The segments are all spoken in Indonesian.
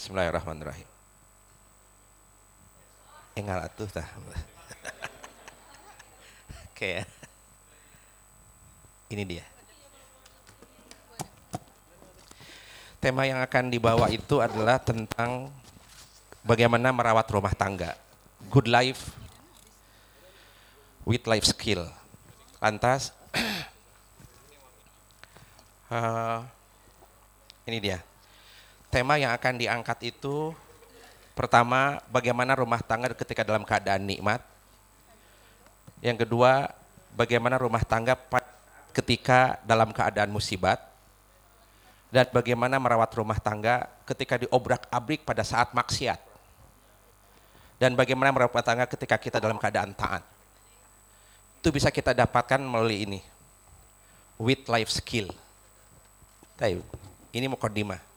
Bismillahirrahmanirrahim. Engal atuh tah. Oke ya. Ini dia. Tema yang akan dibawa itu adalah tentang bagaimana merawat rumah tangga. Good life with life skill. Lantas, uh, ini dia. Tema yang akan diangkat itu pertama bagaimana rumah tangga ketika dalam keadaan nikmat. Yang kedua, bagaimana rumah tangga ketika dalam keadaan musibat dan bagaimana merawat rumah tangga ketika diobrak-abrik pada saat maksiat. Dan bagaimana merawat rumah tangga ketika kita dalam keadaan taat. Itu bisa kita dapatkan melalui ini. With life skill. Ini mukodimah.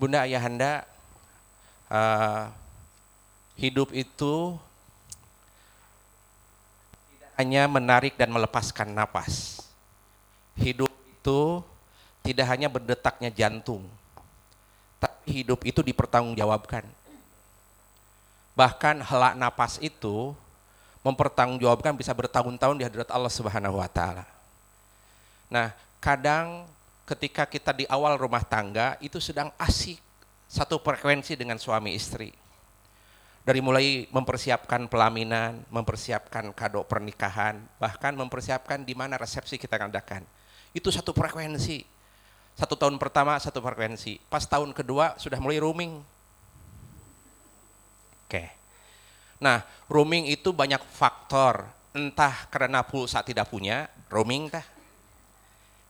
Bunda Ayahanda, uh, hidup itu tidak hanya menarik dan melepaskan napas. Hidup itu tidak hanya berdetaknya jantung, tapi hidup itu dipertanggungjawabkan. Bahkan helak napas itu mempertanggungjawabkan bisa bertahun-tahun di hadirat Allah Subhanahu wa taala. Nah, kadang ketika kita di awal rumah tangga itu sedang asik satu frekuensi dengan suami istri. Dari mulai mempersiapkan pelaminan, mempersiapkan kado pernikahan, bahkan mempersiapkan di mana resepsi kita adakan. Itu satu frekuensi satu tahun pertama satu frekuensi, pas tahun kedua sudah mulai roaming. Oke. Nah, roaming itu banyak faktor, entah karena pulsa tidak punya, roaming kah?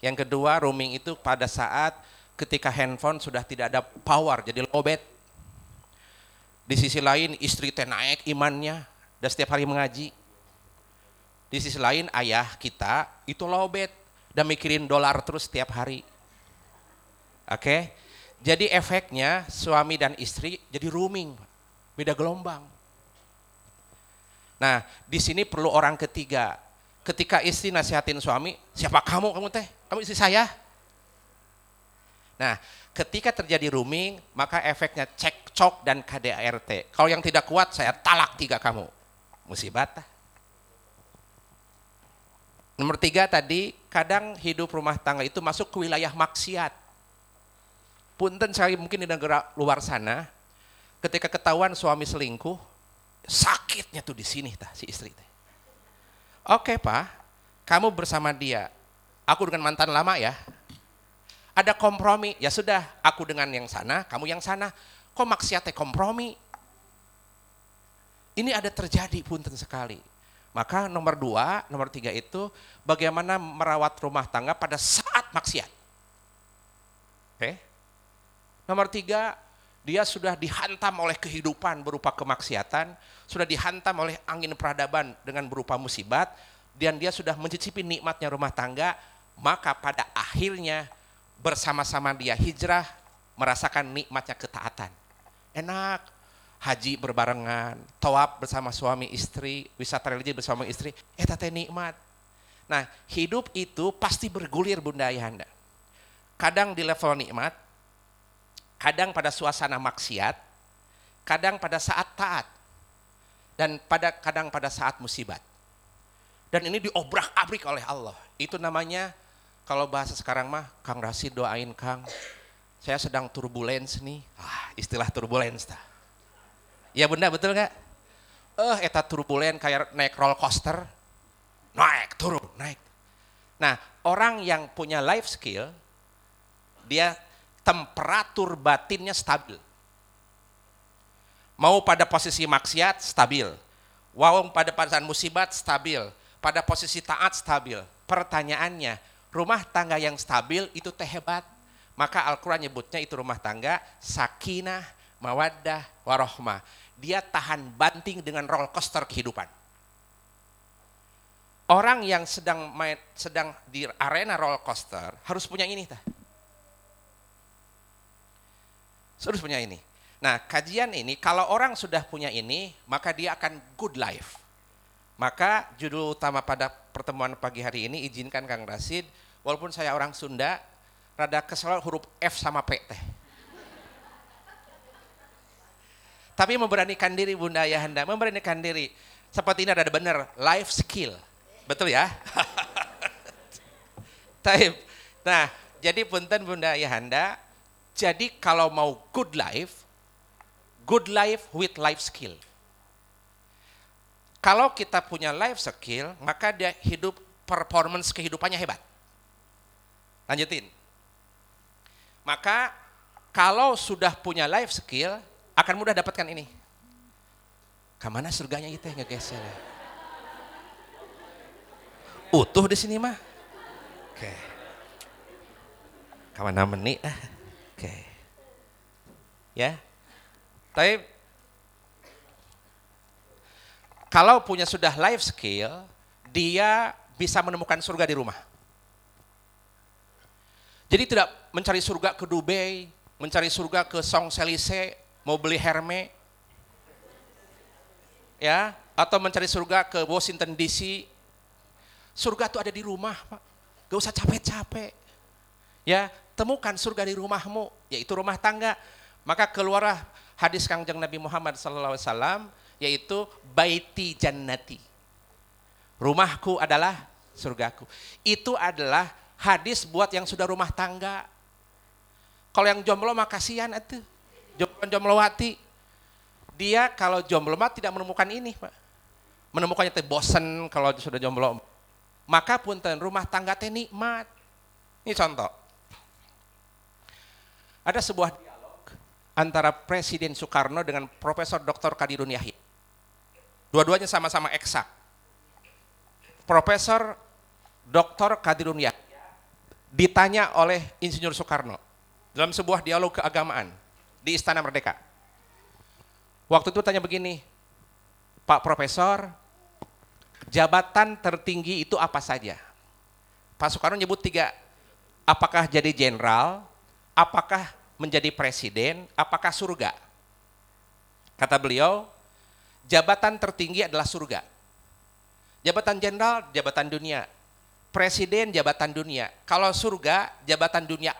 Yang kedua, roaming itu pada saat ketika handphone sudah tidak ada power, jadi lowbat. Di sisi lain, istri teh naik imannya, dan setiap hari mengaji. Di sisi lain, ayah kita itu lowbat, dan mikirin dolar terus setiap hari. Oke. Jadi efeknya suami dan istri jadi rooming, beda gelombang. Nah, di sini perlu orang ketiga. Ketika istri nasihatin suami, siapa kamu? Kamu teh? Kamu istri saya? Nah, ketika terjadi rooming, maka efeknya cekcok dan KDART. Kalau yang tidak kuat, saya talak tiga kamu. Musibah. Nomor tiga tadi, kadang hidup rumah tangga itu masuk ke wilayah maksiat punten saya mungkin di negara luar sana, ketika ketahuan suami selingkuh, sakitnya tuh di sini tah si istri teh. Oke pak, kamu bersama dia, aku dengan mantan lama ya. Ada kompromi, ya sudah, aku dengan yang sana, kamu yang sana. Kok maksiatnya kompromi? Ini ada terjadi punten sekali. Maka nomor dua, nomor tiga itu bagaimana merawat rumah tangga pada saat maksiat. Oke? Nomor tiga, dia sudah dihantam oleh kehidupan berupa kemaksiatan, sudah dihantam oleh angin peradaban dengan berupa musibat, dan dia sudah mencicipi nikmatnya rumah tangga, maka pada akhirnya bersama-sama dia hijrah, merasakan nikmatnya ketaatan. Enak, haji berbarengan, tawab bersama suami istri, wisata religi bersama istri, eh tete nikmat. Nah, hidup itu pasti bergulir bunda ayahanda. Kadang di level nikmat, kadang pada suasana maksiat, kadang pada saat taat, dan pada kadang pada saat musibat. Dan ini diobrak-abrik oleh Allah. Itu namanya kalau bahasa sekarang mah Kang Rasid doain Kang, saya sedang turbulence nih. Ah, istilah turbulence ta. Ya bunda betul nggak? Eh, eta turbulent kayak naik roller coaster. Naik, turun, naik. Nah, orang yang punya life skill, dia temperatur batinnya stabil. Mau pada posisi maksiat, stabil. Wow pada saat musibat, stabil. Pada posisi taat, stabil. Pertanyaannya, rumah tangga yang stabil itu teh hebat. Maka Al-Quran nyebutnya itu rumah tangga sakinah, mawaddah, warohmah. Dia tahan banting dengan roller coaster kehidupan. Orang yang sedang main, sedang di arena roller coaster harus punya ini. Tah harus punya ini. Nah, kajian ini kalau orang sudah punya ini, maka dia akan good life. Maka judul utama pada pertemuan pagi hari ini izinkan Kang Rasid, walaupun saya orang Sunda, rada kesel huruf F sama P teh. Tapi memberanikan diri Bunda Ayahanda, memberanikan diri. Seperti ini ada benar, life skill. Betul ya? Taib. Nah, jadi punten Bunda Ayahanda, jadi kalau mau good life, good life with life skill. Kalau kita punya life skill, maka dia hidup performance kehidupannya hebat. Lanjutin. Maka kalau sudah punya life skill, akan mudah dapatkan ini. Ke mana surganya itu ngegeser ya? Utuh di sini mah. Oke. Ke mana menit ah. Oke. Ya. Tapi kalau punya sudah life skill, dia bisa menemukan surga di rumah. Jadi tidak mencari surga ke Dubai, mencari surga ke Song Selise, mau beli Herme, ya, atau mencari surga ke Washington DC. Surga itu ada di rumah, Pak. Gak usah capek-capek. Ya, temukan surga di rumahmu, yaitu rumah tangga. Maka keluarlah hadis Kangjeng Nabi Muhammad SAW, yaitu baiti jannati. Rumahku adalah surgaku. Itu adalah hadis buat yang sudah rumah tangga. Kalau yang jomblo mah kasihan itu. Jomblo wati. Dia kalau jomblo mah tidak menemukan ini, Pak. Menemukannya teh bosen kalau sudah jomblo. Maka punten rumah tangga teh nikmat. Ini contoh. Ada sebuah dialog antara Presiden Soekarno dengan Profesor Dr. Kadirun Yahya. Dua-duanya sama-sama eksak. Profesor Dr. Kadirun ditanya oleh Insinyur Soekarno dalam sebuah dialog keagamaan di Istana Merdeka. Waktu itu tanya begini, Pak Profesor, jabatan tertinggi itu apa saja? Pak Soekarno nyebut tiga, apakah jadi jenderal, apakah menjadi presiden, apakah surga? Kata beliau, jabatan tertinggi adalah surga. Jabatan jenderal, jabatan dunia presiden jabatan dunia. Kalau surga jabatan dunia.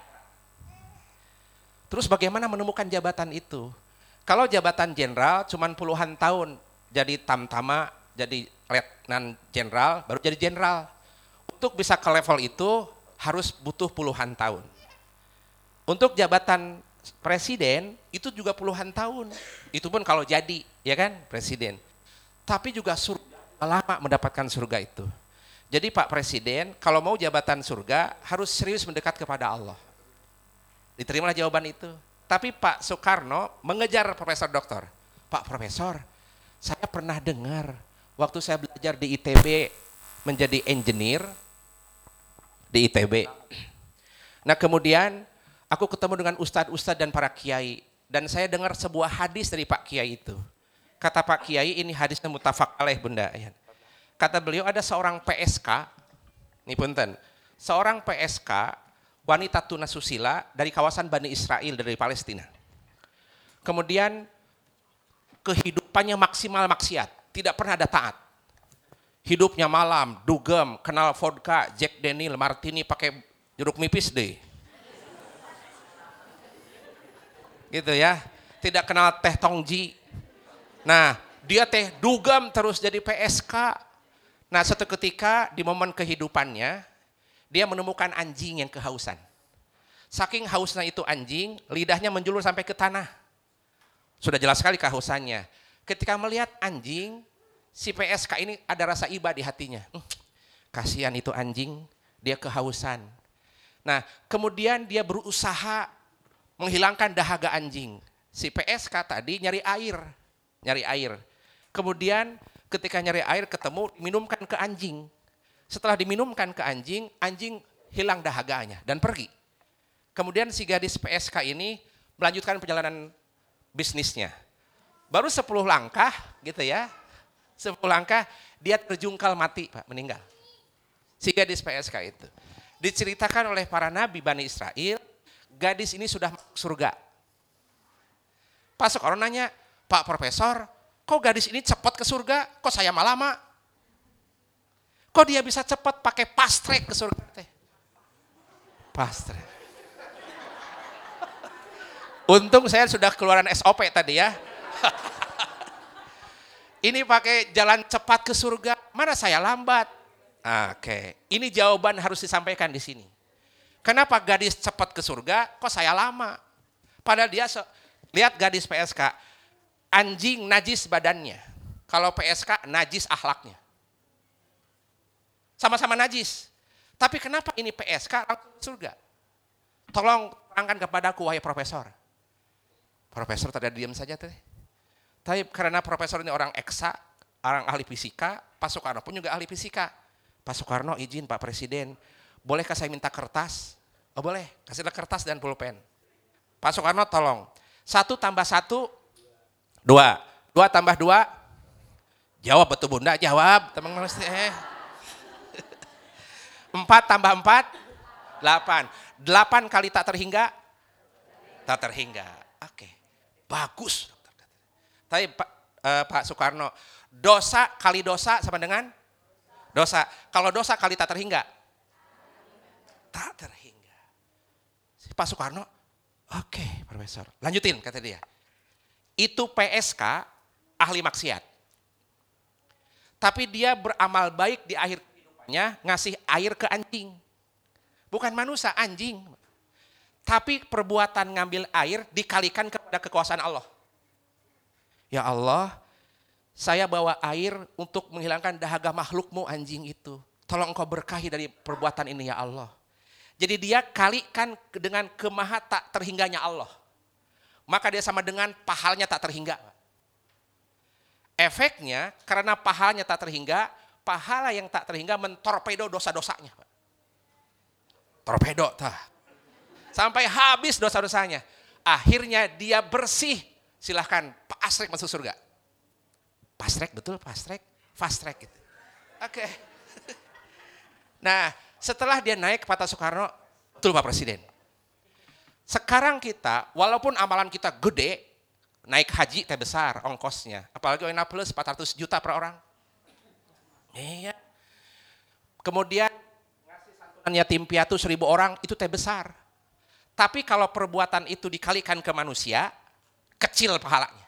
Terus bagaimana menemukan jabatan itu? Kalau jabatan jenderal cuma puluhan tahun jadi tamtama, jadi letnan jenderal, baru jadi jenderal. Untuk bisa ke level itu harus butuh puluhan tahun. Untuk jabatan presiden itu juga puluhan tahun. Itu pun kalau jadi, ya kan, presiden. Tapi juga surga lama mendapatkan surga itu. Jadi Pak Presiden kalau mau jabatan surga harus serius mendekat kepada Allah. Diterimalah jawaban itu. Tapi Pak Soekarno mengejar Profesor Doktor. Pak Profesor, saya pernah dengar waktu saya belajar di ITB menjadi engineer di ITB. Nah kemudian aku ketemu dengan ustadz-ustadz dan para kiai dan saya dengar sebuah hadis dari Pak Kiai itu. Kata Pak Kiai ini hadisnya mutafak alaih bunda. Kata beliau ada seorang PSK, ini punten, seorang PSK wanita tunasusila dari kawasan Bani Israel dari Palestina. Kemudian kehidupannya maksimal maksiat, tidak pernah ada taat. Hidupnya malam, dugem, kenal vodka, Jack Daniel, martini pakai jeruk nipis deh. Gitu ya. Tidak kenal teh tongji. Nah, dia teh dugem terus jadi PSK Nah suatu ketika di momen kehidupannya, dia menemukan anjing yang kehausan. Saking hausnya itu anjing, lidahnya menjulur sampai ke tanah. Sudah jelas sekali kehausannya. Ketika melihat anjing, si PSK ini ada rasa iba di hatinya. Kasihan itu anjing, dia kehausan. Nah, kemudian dia berusaha menghilangkan dahaga anjing. Si PSK tadi nyari air, nyari air. Kemudian ketika nyari air ketemu, minumkan ke anjing. Setelah diminumkan ke anjing, anjing hilang dahaganya dan pergi. Kemudian si gadis PSK ini melanjutkan perjalanan bisnisnya. Baru 10 langkah gitu ya, 10 langkah dia terjungkal mati Pak, meninggal. Si gadis PSK itu. Diceritakan oleh para nabi Bani Israel, gadis ini sudah surga. Pas orang nanya, Pak Profesor, kok gadis ini cepat ke surga, kok saya malah lama? Kok dia bisa cepat pakai fast ke surga track. Untung saya sudah keluaran SOP tadi ya. ini pakai jalan cepat ke surga, mana saya lambat? Oke, ini jawaban harus disampaikan di sini. Kenapa gadis cepat ke surga, kok saya lama? Padahal dia, lihat gadis PSK, anjing najis badannya. Kalau PSK, najis ahlaknya. Sama-sama najis. Tapi kenapa ini PSK langsung surga? Tolong terangkan kepadaku, wahai profesor. Profesor tadi diam saja teh. Tapi karena profesor ini orang eksa, orang ahli fisika, Pak Soekarno pun juga ahli fisika. Pak Soekarno izin Pak Presiden, bolehkah saya minta kertas? Oh boleh, kasihlah kertas dan pulpen. Pak Soekarno tolong, satu tambah satu, dua. Dua tambah dua, jawab betul bunda, jawab. Teman eh. Empat tambah empat, delapan. Delapan kali tak terhingga, tak terhingga. Oke, bagus. Tapi Pak, eh, Pak Soekarno, dosa kali dosa sama dengan dosa. Kalau dosa kali tak terhingga, tak terhingga. Pak Soekarno, oke okay, Profesor, lanjutin kata dia. Itu PSK ahli maksiat. Tapi dia beramal baik di akhir kehidupannya ngasih air ke anjing. Bukan manusia, anjing. Tapi perbuatan ngambil air dikalikan kepada kekuasaan Allah. Ya Allah, saya bawa air untuk menghilangkan dahaga makhlukmu anjing itu. Tolong engkau berkahi dari perbuatan ini ya Allah. Jadi dia kalikan dengan kemaha tak terhingganya Allah. Maka dia sama dengan pahalnya tak terhingga. Efeknya karena pahalnya tak terhingga, pahala yang tak terhingga mentorpedo dosa-dosanya. Torpedo tah. Sampai habis dosa-dosanya. Akhirnya dia bersih silahkan Pak Asrek masuk surga. Pastrek betul, Pastrek, fast track gitu. Oke. Okay. Nah, setelah dia naik ke Pak Soekarno, betul Pak Presiden. Sekarang kita, walaupun amalan kita gede, naik haji teh besar ongkosnya. Apalagi ONA plus 400 juta per orang. Iya. Kemudian santunan yatim piatu seribu orang, itu teh besar. Tapi kalau perbuatan itu dikalikan ke manusia, kecil pahalanya.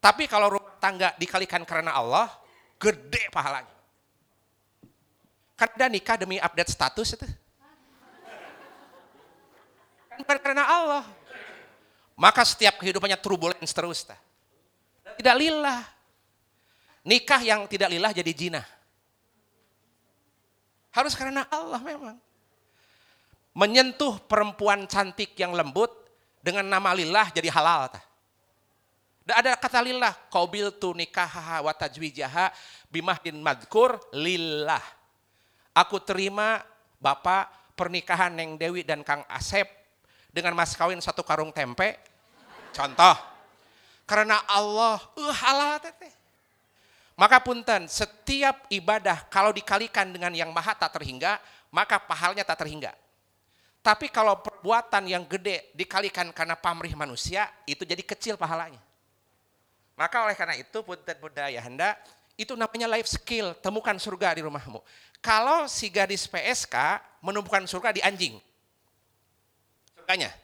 Tapi kalau rumah tangga dikalikan karena Allah, gede pahalanya. Ada nikah demi update status itu. Kan bukan karena Allah. Maka setiap kehidupannya turbulence terus. Tidak lillah. Nikah yang tidak lillah jadi jina. Harus karena Allah memang. Menyentuh perempuan cantik yang lembut dengan nama lillah jadi halal. Tah. Ada kata lillah, qabil tu nikahaha wa tajwijaha bimahdin madkur lillah. Aku terima Bapak pernikahan Neng Dewi dan Kang Asep dengan mas kawin satu karung tempe. Contoh. Karena Allah, uh, teteh. Maka punten, setiap ibadah kalau dikalikan dengan yang maha tak terhingga, maka pahalnya tak terhingga. Tapi kalau perbuatan yang gede dikalikan karena pamrih manusia, itu jadi kecil pahalanya. Maka oleh karena itu, punten budaya henda, itu namanya life skill, temukan surga di rumahmu. Kalau si gadis PSK menemukan surga di anjing, surganya.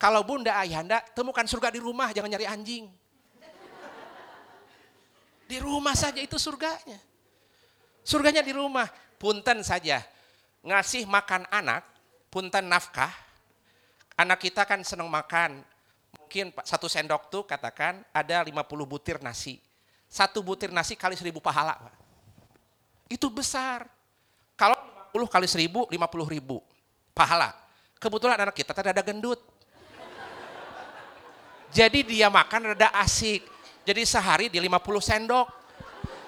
Kalau bunda ayahanda, temukan surga di rumah, jangan nyari anjing. Di rumah saja itu surganya. Surganya di rumah, punten saja. Ngasih makan anak, punten nafkah, anak kita kan senang makan, mungkin satu sendok tuh katakan ada 50 butir nasi. Satu butir nasi kali seribu pahala. Pak. Itu besar. Kalau 50 kali seribu, 50 ribu pahala. Kebetulan anak kita tadi ada gendut. Jadi dia makan rada asik. Jadi sehari di 50 sendok.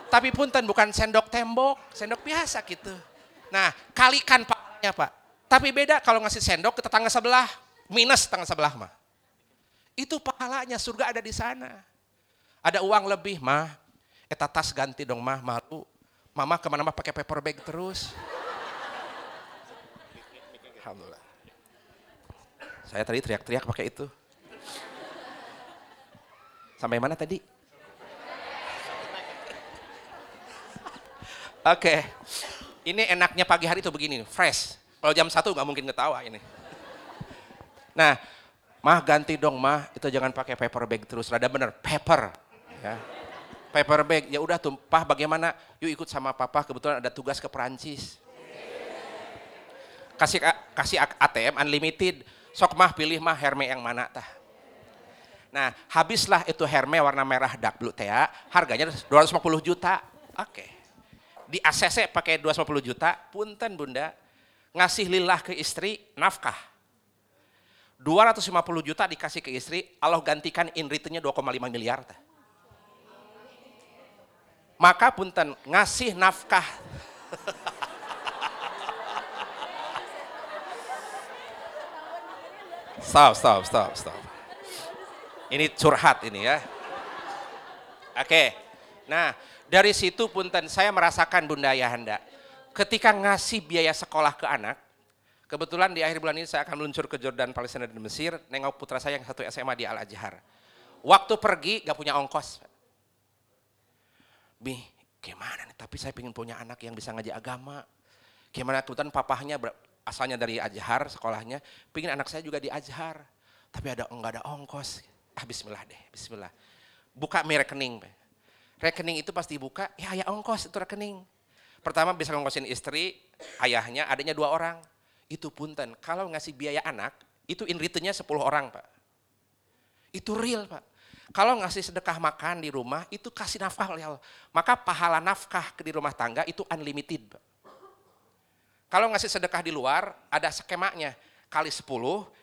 Tapi punten bukan sendok tembok, sendok biasa gitu. Nah, kalikan pahalanya Pak. Tapi beda kalau ngasih sendok ke tetangga sebelah, minus tetangga sebelah mah. Itu pahalanya, surga ada di sana. Ada uang lebih mah, eta tas ganti dong mah, malu. Mama ke mana-mana pakai paper bag terus. Alhamdulillah. Saya tadi teriak-teriak pakai itu. Sampai mana tadi? Oke, okay. ini enaknya pagi hari itu begini, fresh. Kalau jam satu nggak mungkin ketawa ini. Nah, mah ganti dong mah, itu jangan pakai paper bag terus. Rada bener, paper. Ya. paper bag. Ya udah tumpah bagaimana? Yuk ikut sama papa, kebetulan ada tugas ke Perancis. Kasih kasih ATM unlimited. Sok mah pilih mah Herme yang mana tah. Nah, habislah itu Herme warna merah dark blue teh, harganya 250 juta. Oke. Di ACC pakai 250 juta, punten Bunda. Ngasih lillah ke istri nafkah. 250 juta dikasih ke istri, Allah gantikan in return-nya 2,5 miliar. Tah. Maka punten ngasih nafkah. stop, stop, stop, stop. Ini curhat ini ya. Oke. Nah, dari situ punten saya merasakan Bunda Ayahanda. Ketika ngasih biaya sekolah ke anak, kebetulan di akhir bulan ini saya akan meluncur ke Jordan, Palestina dan Mesir, nengok putra saya yang satu SMA di Al-Azhar. Waktu pergi gak punya ongkos. Bi, gimana nih? Tapi saya ingin punya anak yang bisa ngaji agama. Gimana kebetulan papahnya asalnya dari Azhar sekolahnya, pingin anak saya juga di Azhar. Tapi ada enggak ada ongkos ah bismillah deh, bismillah. Buka mi rekening. Rekening itu pasti buka, ya ayah ongkos itu rekening. Pertama bisa ngongkosin istri, ayahnya adanya dua orang. Itu punten, kalau ngasih biaya anak, itu in return-nya 10 orang Pak. Itu real Pak. Kalau ngasih sedekah makan di rumah, itu kasih nafkah oleh Allah. Maka pahala nafkah di rumah tangga itu unlimited Pak. Kalau ngasih sedekah di luar, ada skemanya. Kali 10,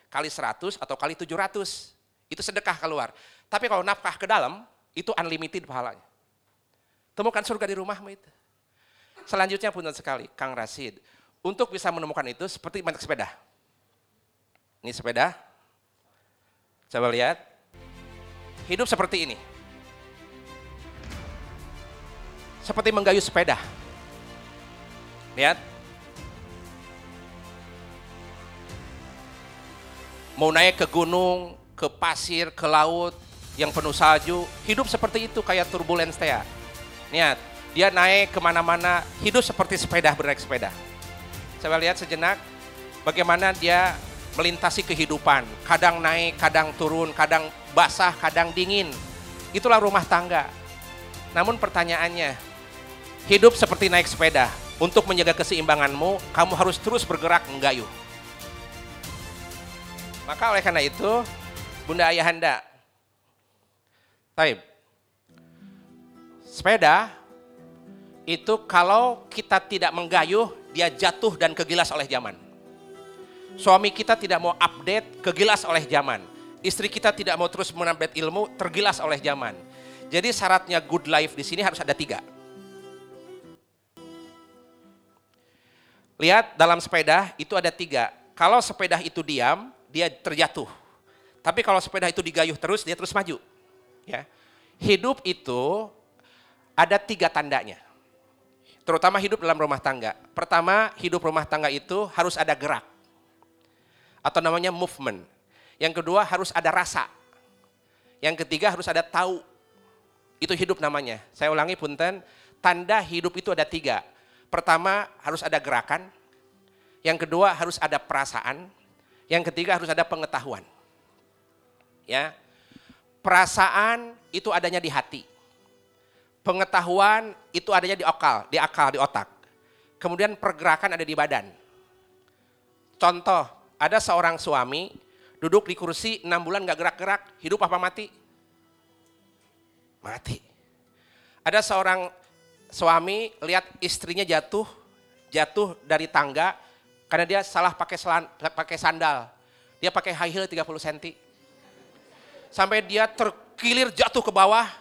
kali 100, atau kali 700 itu sedekah keluar. Tapi kalau nafkah ke dalam, itu unlimited pahalanya. Temukan surga di rumahmu itu. Selanjutnya pun sekali, Kang Rasid. Untuk bisa menemukan itu seperti banyak sepeda. Ini sepeda. Coba lihat. Hidup seperti ini. Seperti menggayuh sepeda. Lihat. Mau naik ke gunung, ke pasir, ke laut yang penuh salju, hidup seperti itu kayak turbulence ya. Lihat, dia naik ke mana-mana, hidup seperti sepeda bernaik sepeda. Coba lihat sejenak, bagaimana dia melintasi kehidupan. Kadang naik, kadang turun, kadang basah, kadang dingin. Itulah rumah tangga. Namun pertanyaannya, hidup seperti naik sepeda. Untuk menjaga keseimbanganmu, kamu harus terus bergerak menggayuh. Maka oleh karena itu, Bunda Ayahanda. Taib. Sepeda itu kalau kita tidak menggayuh, dia jatuh dan kegilas oleh zaman. Suami kita tidak mau update, kegilas oleh zaman. Istri kita tidak mau terus menambah ilmu, tergilas oleh zaman. Jadi syaratnya good life di sini harus ada tiga. Lihat dalam sepeda itu ada tiga. Kalau sepeda itu diam, dia terjatuh. Tapi kalau sepeda itu digayuh terus, dia terus maju. Ya. Hidup itu ada tiga tandanya. Terutama hidup dalam rumah tangga. Pertama, hidup rumah tangga itu harus ada gerak. Atau namanya movement. Yang kedua harus ada rasa. Yang ketiga harus ada tahu. Itu hidup namanya. Saya ulangi punten, tanda hidup itu ada tiga. Pertama harus ada gerakan. Yang kedua harus ada perasaan. Yang ketiga harus ada pengetahuan ya. Perasaan itu adanya di hati. Pengetahuan itu adanya di akal, di akal, di otak. Kemudian pergerakan ada di badan. Contoh, ada seorang suami duduk di kursi enam bulan gak gerak-gerak, hidup apa mati? Mati. Ada seorang suami lihat istrinya jatuh, jatuh dari tangga karena dia salah pakai pakai sandal. Dia pakai high heel 30 cm sampai dia terkilir jatuh ke bawah.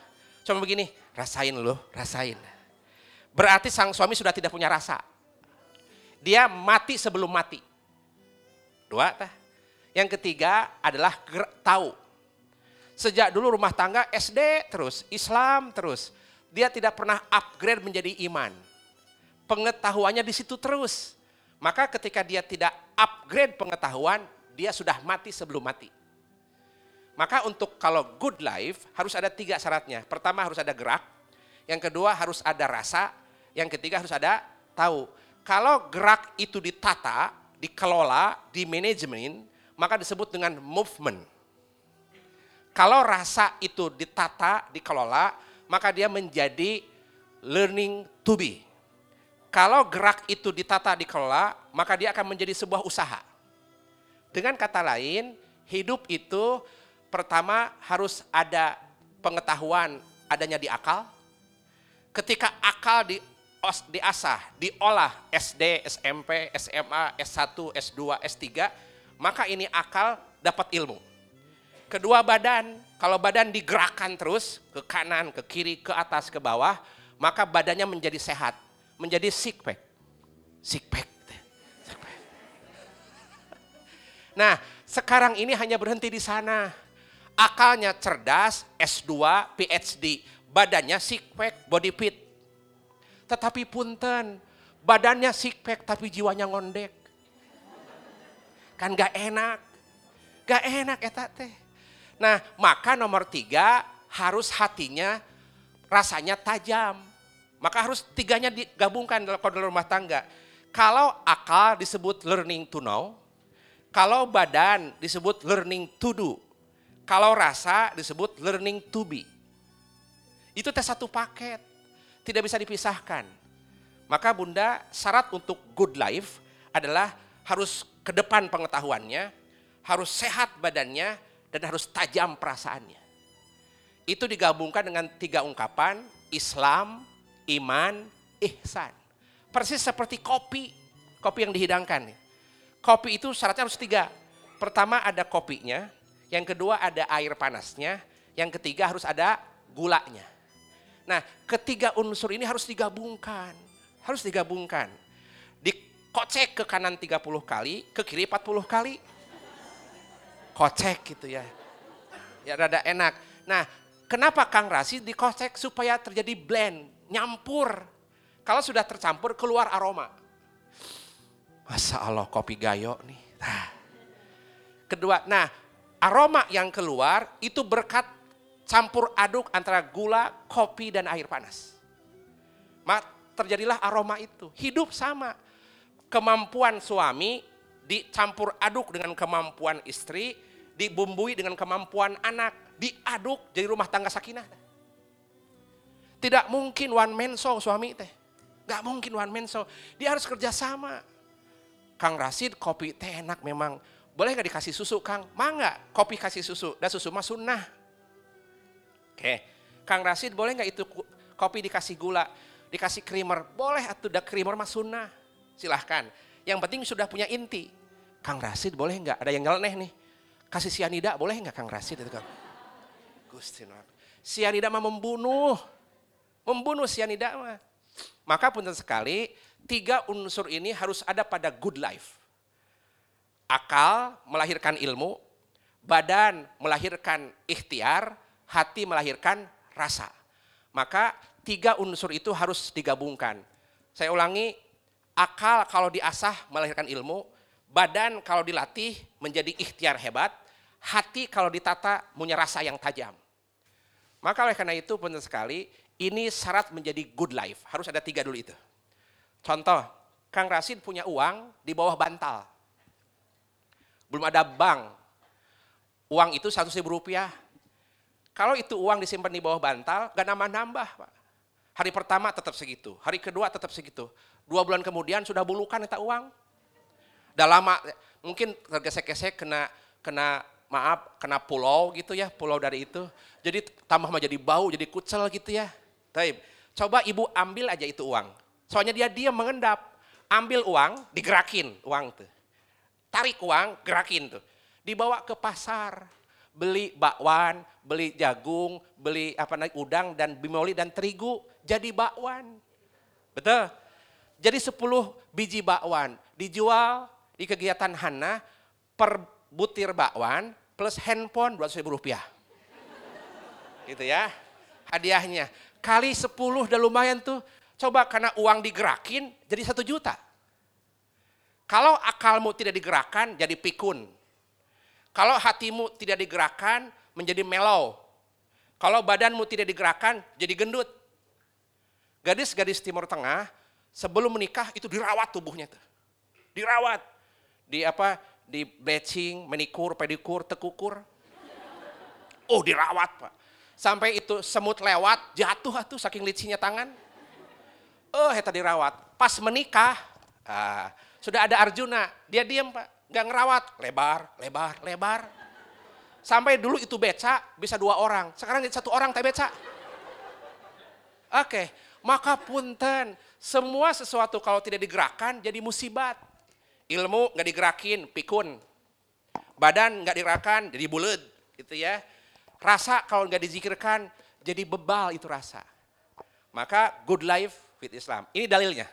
Cuma begini, rasain loh, rasain. Berarti sang suami sudah tidak punya rasa. Dia mati sebelum mati. Dua, tah. Yang ketiga adalah tahu. Sejak dulu rumah tangga SD terus, Islam terus. Dia tidak pernah upgrade menjadi iman. Pengetahuannya di situ terus. Maka ketika dia tidak upgrade pengetahuan, dia sudah mati sebelum mati. Maka untuk kalau good life harus ada tiga syaratnya. Pertama harus ada gerak, yang kedua harus ada rasa, yang ketiga harus ada tahu. Kalau gerak itu ditata, dikelola, di manajemen, maka disebut dengan movement. Kalau rasa itu ditata, dikelola, maka dia menjadi learning to be. Kalau gerak itu ditata dikelola, maka dia akan menjadi sebuah usaha. Dengan kata lain, hidup itu pertama harus ada pengetahuan adanya di akal. Ketika akal di diasah, diolah SD, SMP, SMA, S1, S2, S3, maka ini akal dapat ilmu. Kedua badan, kalau badan digerakkan terus ke kanan, ke kiri, ke atas, ke bawah, maka badannya menjadi sehat, menjadi sick pack. Sick pack. Nah, sekarang ini hanya berhenti di sana. Akalnya cerdas, S2, PhD, badannya sick pack, body fit. Tetapi punten, badannya sick pack tapi jiwanya ngondek. Kan gak enak. Gak enak eta teh. Nah, maka nomor tiga harus hatinya rasanya tajam. Maka harus tiganya digabungkan dalam kode rumah tangga. Kalau akal disebut learning to know, kalau badan disebut learning to do, kalau rasa disebut learning to be. Itu tes satu paket, tidak bisa dipisahkan. Maka bunda syarat untuk good life adalah harus ke depan pengetahuannya, harus sehat badannya, dan harus tajam perasaannya. Itu digabungkan dengan tiga ungkapan, Islam, iman, ihsan. Persis seperti kopi, kopi yang dihidangkan. Kopi itu syaratnya harus tiga. Pertama ada kopinya, yang kedua ada air panasnya, yang ketiga harus ada gulanya. Nah ketiga unsur ini harus digabungkan, harus digabungkan. Dikocek ke kanan 30 kali, ke kiri 40 kali. Kocek gitu ya. Ya rada enak. Nah Kenapa Kang Rasi dikocek supaya terjadi blend, nyampur. Kalau sudah tercampur keluar aroma. Masa Allah kopi gayo nih. Nah. Kedua, nah aroma yang keluar itu berkat campur aduk antara gula, kopi, dan air panas. Maka terjadilah aroma itu. Hidup sama. Kemampuan suami dicampur aduk dengan kemampuan istri, dibumbui dengan kemampuan anak diaduk jadi rumah tangga sakinah. Tidak mungkin one man show suami teh. Gak mungkin one man show. Dia harus kerja sama. Kang Rasid kopi teh enak memang. Boleh gak dikasih susu Kang? Mangga kopi kasih susu. Dan susu mah sunnah. Oke. Kang Rasid boleh gak itu kopi dikasih gula? Dikasih creamer? Boleh atau udah creamer mah sunnah. Silahkan. Yang penting sudah punya inti. Kang Rasid boleh nggak? Ada yang nyeleneh nih. Kasih sianida boleh nggak Kang Rasid itu Kang? Gusti Sianida mah membunuh. Membunuh sianida mah. Maka pun sekali, tiga unsur ini harus ada pada good life. Akal melahirkan ilmu, badan melahirkan ikhtiar, hati melahirkan rasa. Maka tiga unsur itu harus digabungkan. Saya ulangi, akal kalau diasah melahirkan ilmu, badan kalau dilatih menjadi ikhtiar hebat, hati kalau ditata punya rasa yang tajam. Maka oleh karena itu penting sekali, ini syarat menjadi good life. Harus ada tiga dulu itu. Contoh, Kang Rasid punya uang di bawah bantal. Belum ada bank. Uang itu satu ribu rupiah. Kalau itu uang disimpan di bawah bantal, gak nambah-nambah Pak. Hari pertama tetap segitu, hari kedua tetap segitu. Dua bulan kemudian sudah bulukan itu uang. Udah lama, mungkin tergesek-gesek kena kena maaf kena pulau gitu ya, pulau dari itu. Jadi tambah jadi bau, jadi kucel gitu ya. Taib. Coba ibu ambil aja itu uang. Soalnya dia dia mengendap. Ambil uang, digerakin uang tuh. Tarik uang, gerakin tuh. Dibawa ke pasar. Beli bakwan, beli jagung, beli apa namanya udang dan bimoli dan terigu jadi bakwan. Betul? Jadi 10 biji bakwan dijual di kegiatan Hana per butir bakwan plus handphone 200 ribu rupiah gitu ya hadiahnya kali 10 udah lumayan tuh. Coba karena uang digerakin jadi satu juta. Kalau akalmu tidak digerakkan jadi pikun. Kalau hatimu tidak digerakkan menjadi mellow kalau badanmu tidak digerakkan jadi gendut. Gadis-gadis timur tengah sebelum menikah itu dirawat tubuhnya tuh. Dirawat. Di apa? Di bleaching, menikur, pedikur, tekukur. Oh dirawat pak. Sampai itu semut lewat, jatuh atuh saking licinya tangan. Oh, eta dirawat. Pas menikah, ah, sudah ada Arjuna, dia diam Pak, nggak ngerawat, lebar, lebar, lebar. Sampai dulu itu beca bisa dua orang, sekarang jadi satu orang teh beca. Oke, maka punten, semua sesuatu kalau tidak digerakkan jadi musibat. Ilmu nggak digerakin, pikun. Badan nggak digerakkan, jadi bulat, gitu ya. Rasa kalau nggak dizikirkan, jadi bebal itu rasa. Maka good life with Islam. Ini dalilnya.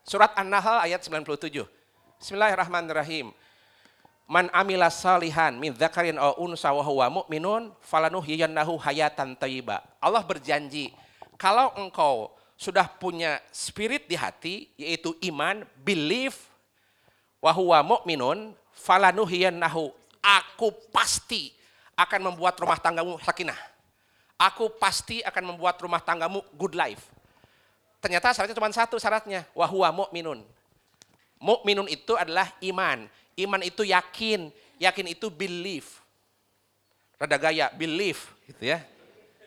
Surat An-Nahl ayat 97. Bismillahirrahmanirrahim. Man amila salihan min dzakarin aw unsa wa huwa mu'minun falanuhyiyannahu hayatan thayyibah. Allah berjanji kalau engkau sudah punya spirit di hati, yaitu iman, belief, wahuwa mu'minun, falanuhiyannahu, aku pasti akan membuat rumah tanggamu sakinah. Aku pasti akan membuat rumah tanggamu good life. Ternyata syaratnya cuma satu syaratnya, wahuwa mu'minun. Mu'minun itu adalah iman. Iman itu yakin, yakin itu belief. Rada gaya, belief gitu ya.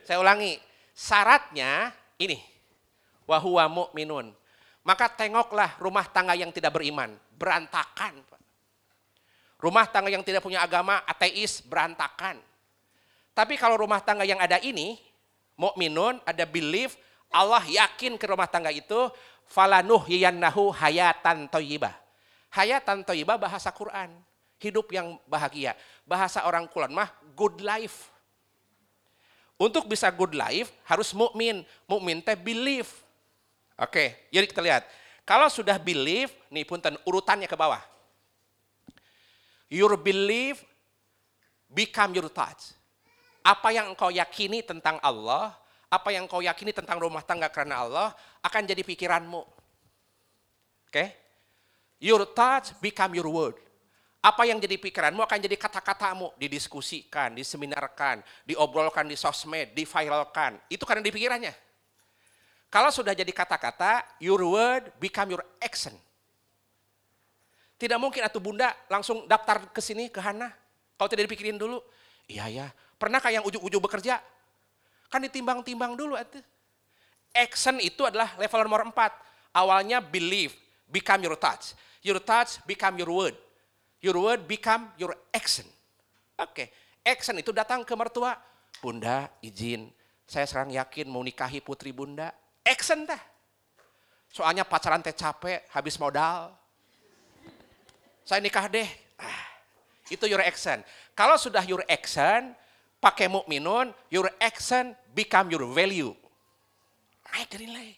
Saya ulangi, Syaratnya ini, wahuwa mu'minun. Maka tengoklah rumah tangga yang tidak beriman, berantakan. Rumah tangga yang tidak punya agama, ateis, berantakan. Tapi kalau rumah tangga yang ada ini, mukminun, ada belief, Allah yakin ke rumah tangga itu, falanuh yiyannahu hayatan toyibah. Hayatan toyibah bahasa Quran. Hidup yang bahagia. Bahasa orang kulon mah good life. Untuk bisa good life harus mukmin. Mukmin teh believe. Oke, jadi kita lihat. Kalau sudah believe, nih punten urutannya ke bawah. Your belief become your thoughts. Apa yang engkau yakini tentang Allah, apa yang engkau yakini tentang rumah tangga karena Allah, akan jadi pikiranmu. Oke? Your thoughts become your word. Apa yang jadi pikiranmu akan jadi kata-katamu, didiskusikan, diseminarkan, diobrolkan di sosmed, diviralkan. Itu karena di pikirannya. Kalau sudah jadi kata-kata, your word become your action. Tidak mungkin atau bunda langsung daftar ke sini, ke Hana. Kalau tidak dipikirin dulu, iya ya. Pernah kayak yang ujuk-ujuk bekerja? Kan ditimbang-timbang dulu. Atuh. Action itu adalah level nomor empat. Awalnya believe, become your touch. Your touch become your word. Your word become your action. Oke, okay. action itu datang ke mertua. Bunda izin, saya sekarang yakin mau nikahi putri bunda. Action dah. Soalnya pacaran teh capek, habis modal. Saya nikah deh. Ah, itu your action. Kalau sudah your action, pakai mukminun, your action become your value. Naik nilai.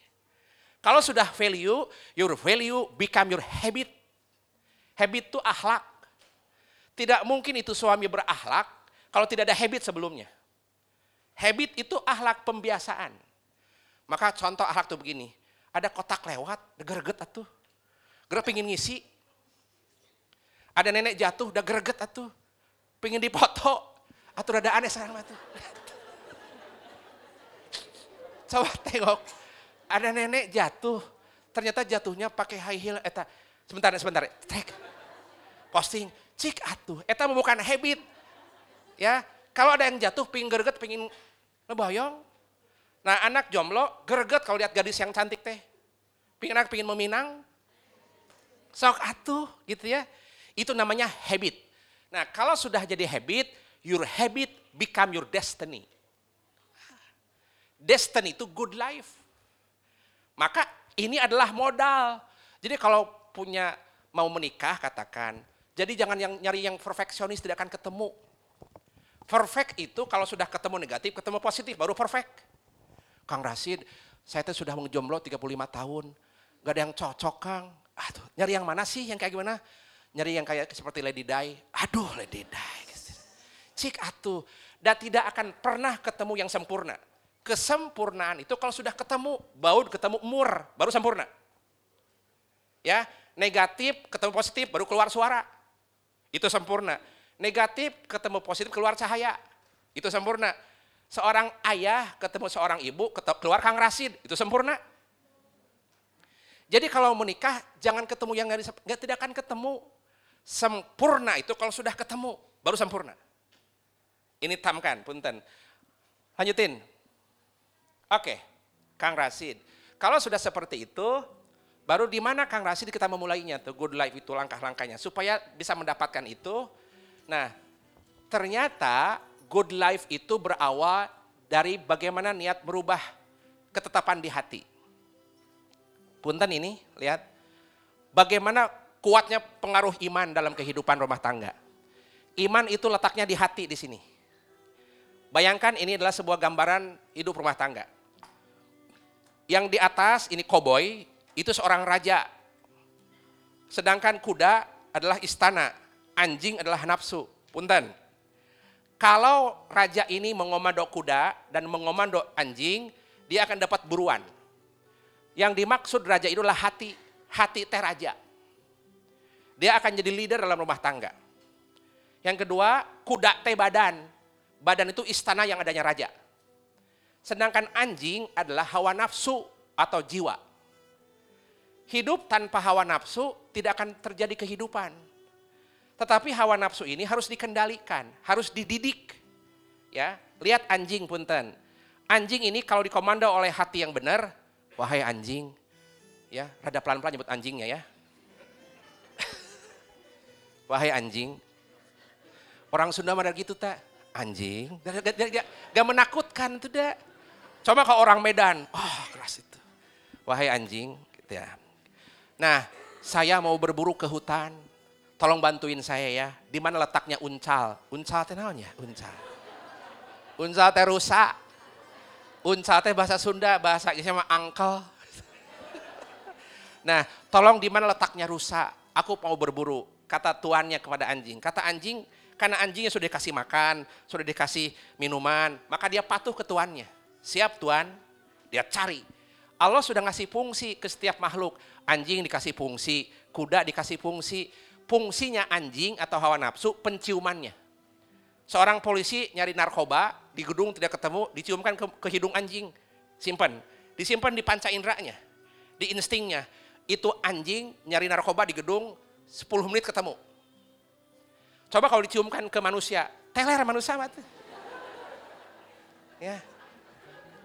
Kalau sudah value, your value become your habit. Habit itu akhlak. Tidak mungkin itu suami berakhlak kalau tidak ada habit sebelumnya. Habit itu akhlak pembiasaan. Maka contoh akhlak itu begini. Ada kotak lewat, greget atuh. Gerak pingin ngisi. Ada nenek jatuh, udah greget atuh. Pingin dipoto. Atau ada aneh sekarang atuh. Coba tengok. Ada nenek jatuh. Ternyata jatuhnya pakai high heel. Eta, sebentar, sebentar. Trek. Posting Cik atuh, eta bukan habit. Ya, kalau ada yang jatuh pingin gerget, pingin ngebayong. Nah anak jomblo gerget kalau lihat gadis yang cantik teh. Pingin anak pingin meminang. Sok atuh gitu ya. Itu namanya habit. Nah kalau sudah jadi habit, your habit become your destiny. Destiny itu good life. Maka ini adalah modal. Jadi kalau punya mau menikah katakan, jadi jangan yang nyari yang perfeksionis tidak akan ketemu. Perfect itu kalau sudah ketemu negatif, ketemu positif, baru perfect. Kang Rasid, saya tuh sudah menjomblo 35 tahun. Gak ada yang cocok Kang. Aduh, nyari yang mana sih yang kayak gimana? Nyari yang kayak seperti Lady Di. Aduh Lady Di. Cik atuh. Dan tidak akan pernah ketemu yang sempurna. Kesempurnaan itu kalau sudah ketemu, baut ketemu umur, baru sempurna. Ya, negatif ketemu positif baru keluar suara. Itu sempurna. Negatif ketemu positif keluar cahaya. Itu sempurna. Seorang ayah ketemu seorang ibu keluar Kang Rasid. Itu sempurna. Jadi kalau menikah jangan ketemu yang nggak tidak akan ketemu. Sempurna itu kalau sudah ketemu baru sempurna. Ini tamkan, punten. Lanjutin. Oke, Kang Rasid. Kalau sudah seperti itu, baru di mana Kang Rasid kita memulainya tuh good life itu langkah-langkahnya supaya bisa mendapatkan itu. Nah, ternyata good life itu berawal dari bagaimana niat merubah ketetapan di hati. Punten ini, lihat. Bagaimana kuatnya pengaruh iman dalam kehidupan rumah tangga. Iman itu letaknya di hati di sini. Bayangkan ini adalah sebuah gambaran hidup rumah tangga. Yang di atas ini koboi, itu seorang raja. Sedangkan kuda adalah istana, anjing adalah nafsu. Punten. Kalau raja ini mengomando kuda dan mengomando anjing, dia akan dapat buruan. Yang dimaksud raja itu adalah hati, hati teh raja. Dia akan jadi leader dalam rumah tangga. Yang kedua, kuda teh badan. Badan itu istana yang adanya raja. Sedangkan anjing adalah hawa nafsu atau jiwa. Hidup tanpa hawa nafsu tidak akan terjadi kehidupan. Tetapi hawa nafsu ini harus dikendalikan, harus dididik. Ya, lihat anjing punten. Anjing ini kalau dikomando oleh hati yang benar, wahai anjing, ya, rada pelan-pelan nyebut anjingnya ya. Wahai anjing. Orang Sunda mana gitu tak? Anjing, gak, gak, gak, gak menakutkan itu dah. Coba kalau orang Medan, oh keras itu. Wahai anjing, gitu ya. Nah, saya mau berburu ke hutan. Tolong bantuin saya ya. Di mana letaknya uncal? Uncal teh naon ya? Uncal. Uncal teh rusak. Uncal teh bahasa Sunda, bahasa sama angkel. Nah, tolong di mana letaknya rusak? Aku mau berburu. Kata tuannya kepada anjing. Kata anjing, karena anjingnya sudah dikasih makan, sudah dikasih minuman, maka dia patuh ke tuannya. Siap tuan, dia cari. Allah sudah ngasih fungsi ke setiap makhluk. Anjing dikasih fungsi, kuda dikasih fungsi. Fungsinya anjing atau hawa nafsu penciumannya. Seorang polisi nyari narkoba, di gedung tidak ketemu, diciumkan ke, ke hidung anjing. Simpan. Disimpan di panca inderanya, di instingnya. Itu anjing nyari narkoba di gedung 10 menit ketemu. Coba kalau diciumkan ke manusia, teler manusia mati. Ya.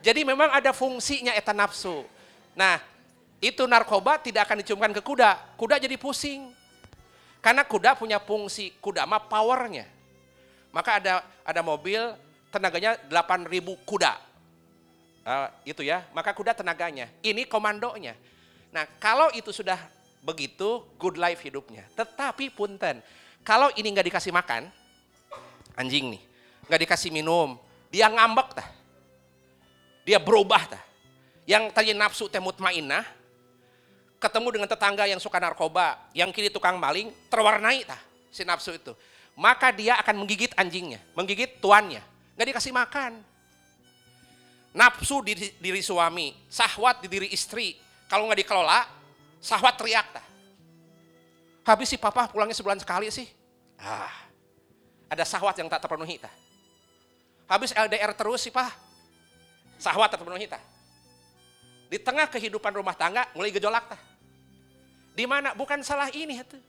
Jadi memang ada fungsinya eta nafsu. Nah, itu narkoba tidak akan diciumkan ke kuda. Kuda jadi pusing. Karena kuda punya fungsi, kuda mah powernya. Maka ada ada mobil tenaganya 8000 kuda. Uh, itu ya, maka kuda tenaganya. Ini komandonya. Nah, kalau itu sudah begitu, good life hidupnya. Tetapi punten, kalau ini nggak dikasih makan, anjing nih, nggak dikasih minum, dia ngambek tah. Dia berubah tah. Yang tadi nafsu temut mainah, ketemu dengan tetangga yang suka narkoba, yang kiri tukang maling, terwarnai tah si nafsu itu. Maka dia akan menggigit anjingnya, menggigit tuannya, nggak dikasih makan. Nafsu di diri suami, sahwat di diri istri, kalau nggak dikelola, sahwat teriak tah. Habis si papa pulangnya sebulan sekali sih. Ah, ada sahwat yang tak terpenuhi. Tah. Habis LDR terus sih pak. Sahwat tak terpenuhi. Tah. Di tengah kehidupan rumah tangga mulai gejolak. Tah. Di mana? Bukan salah ini. Tuh.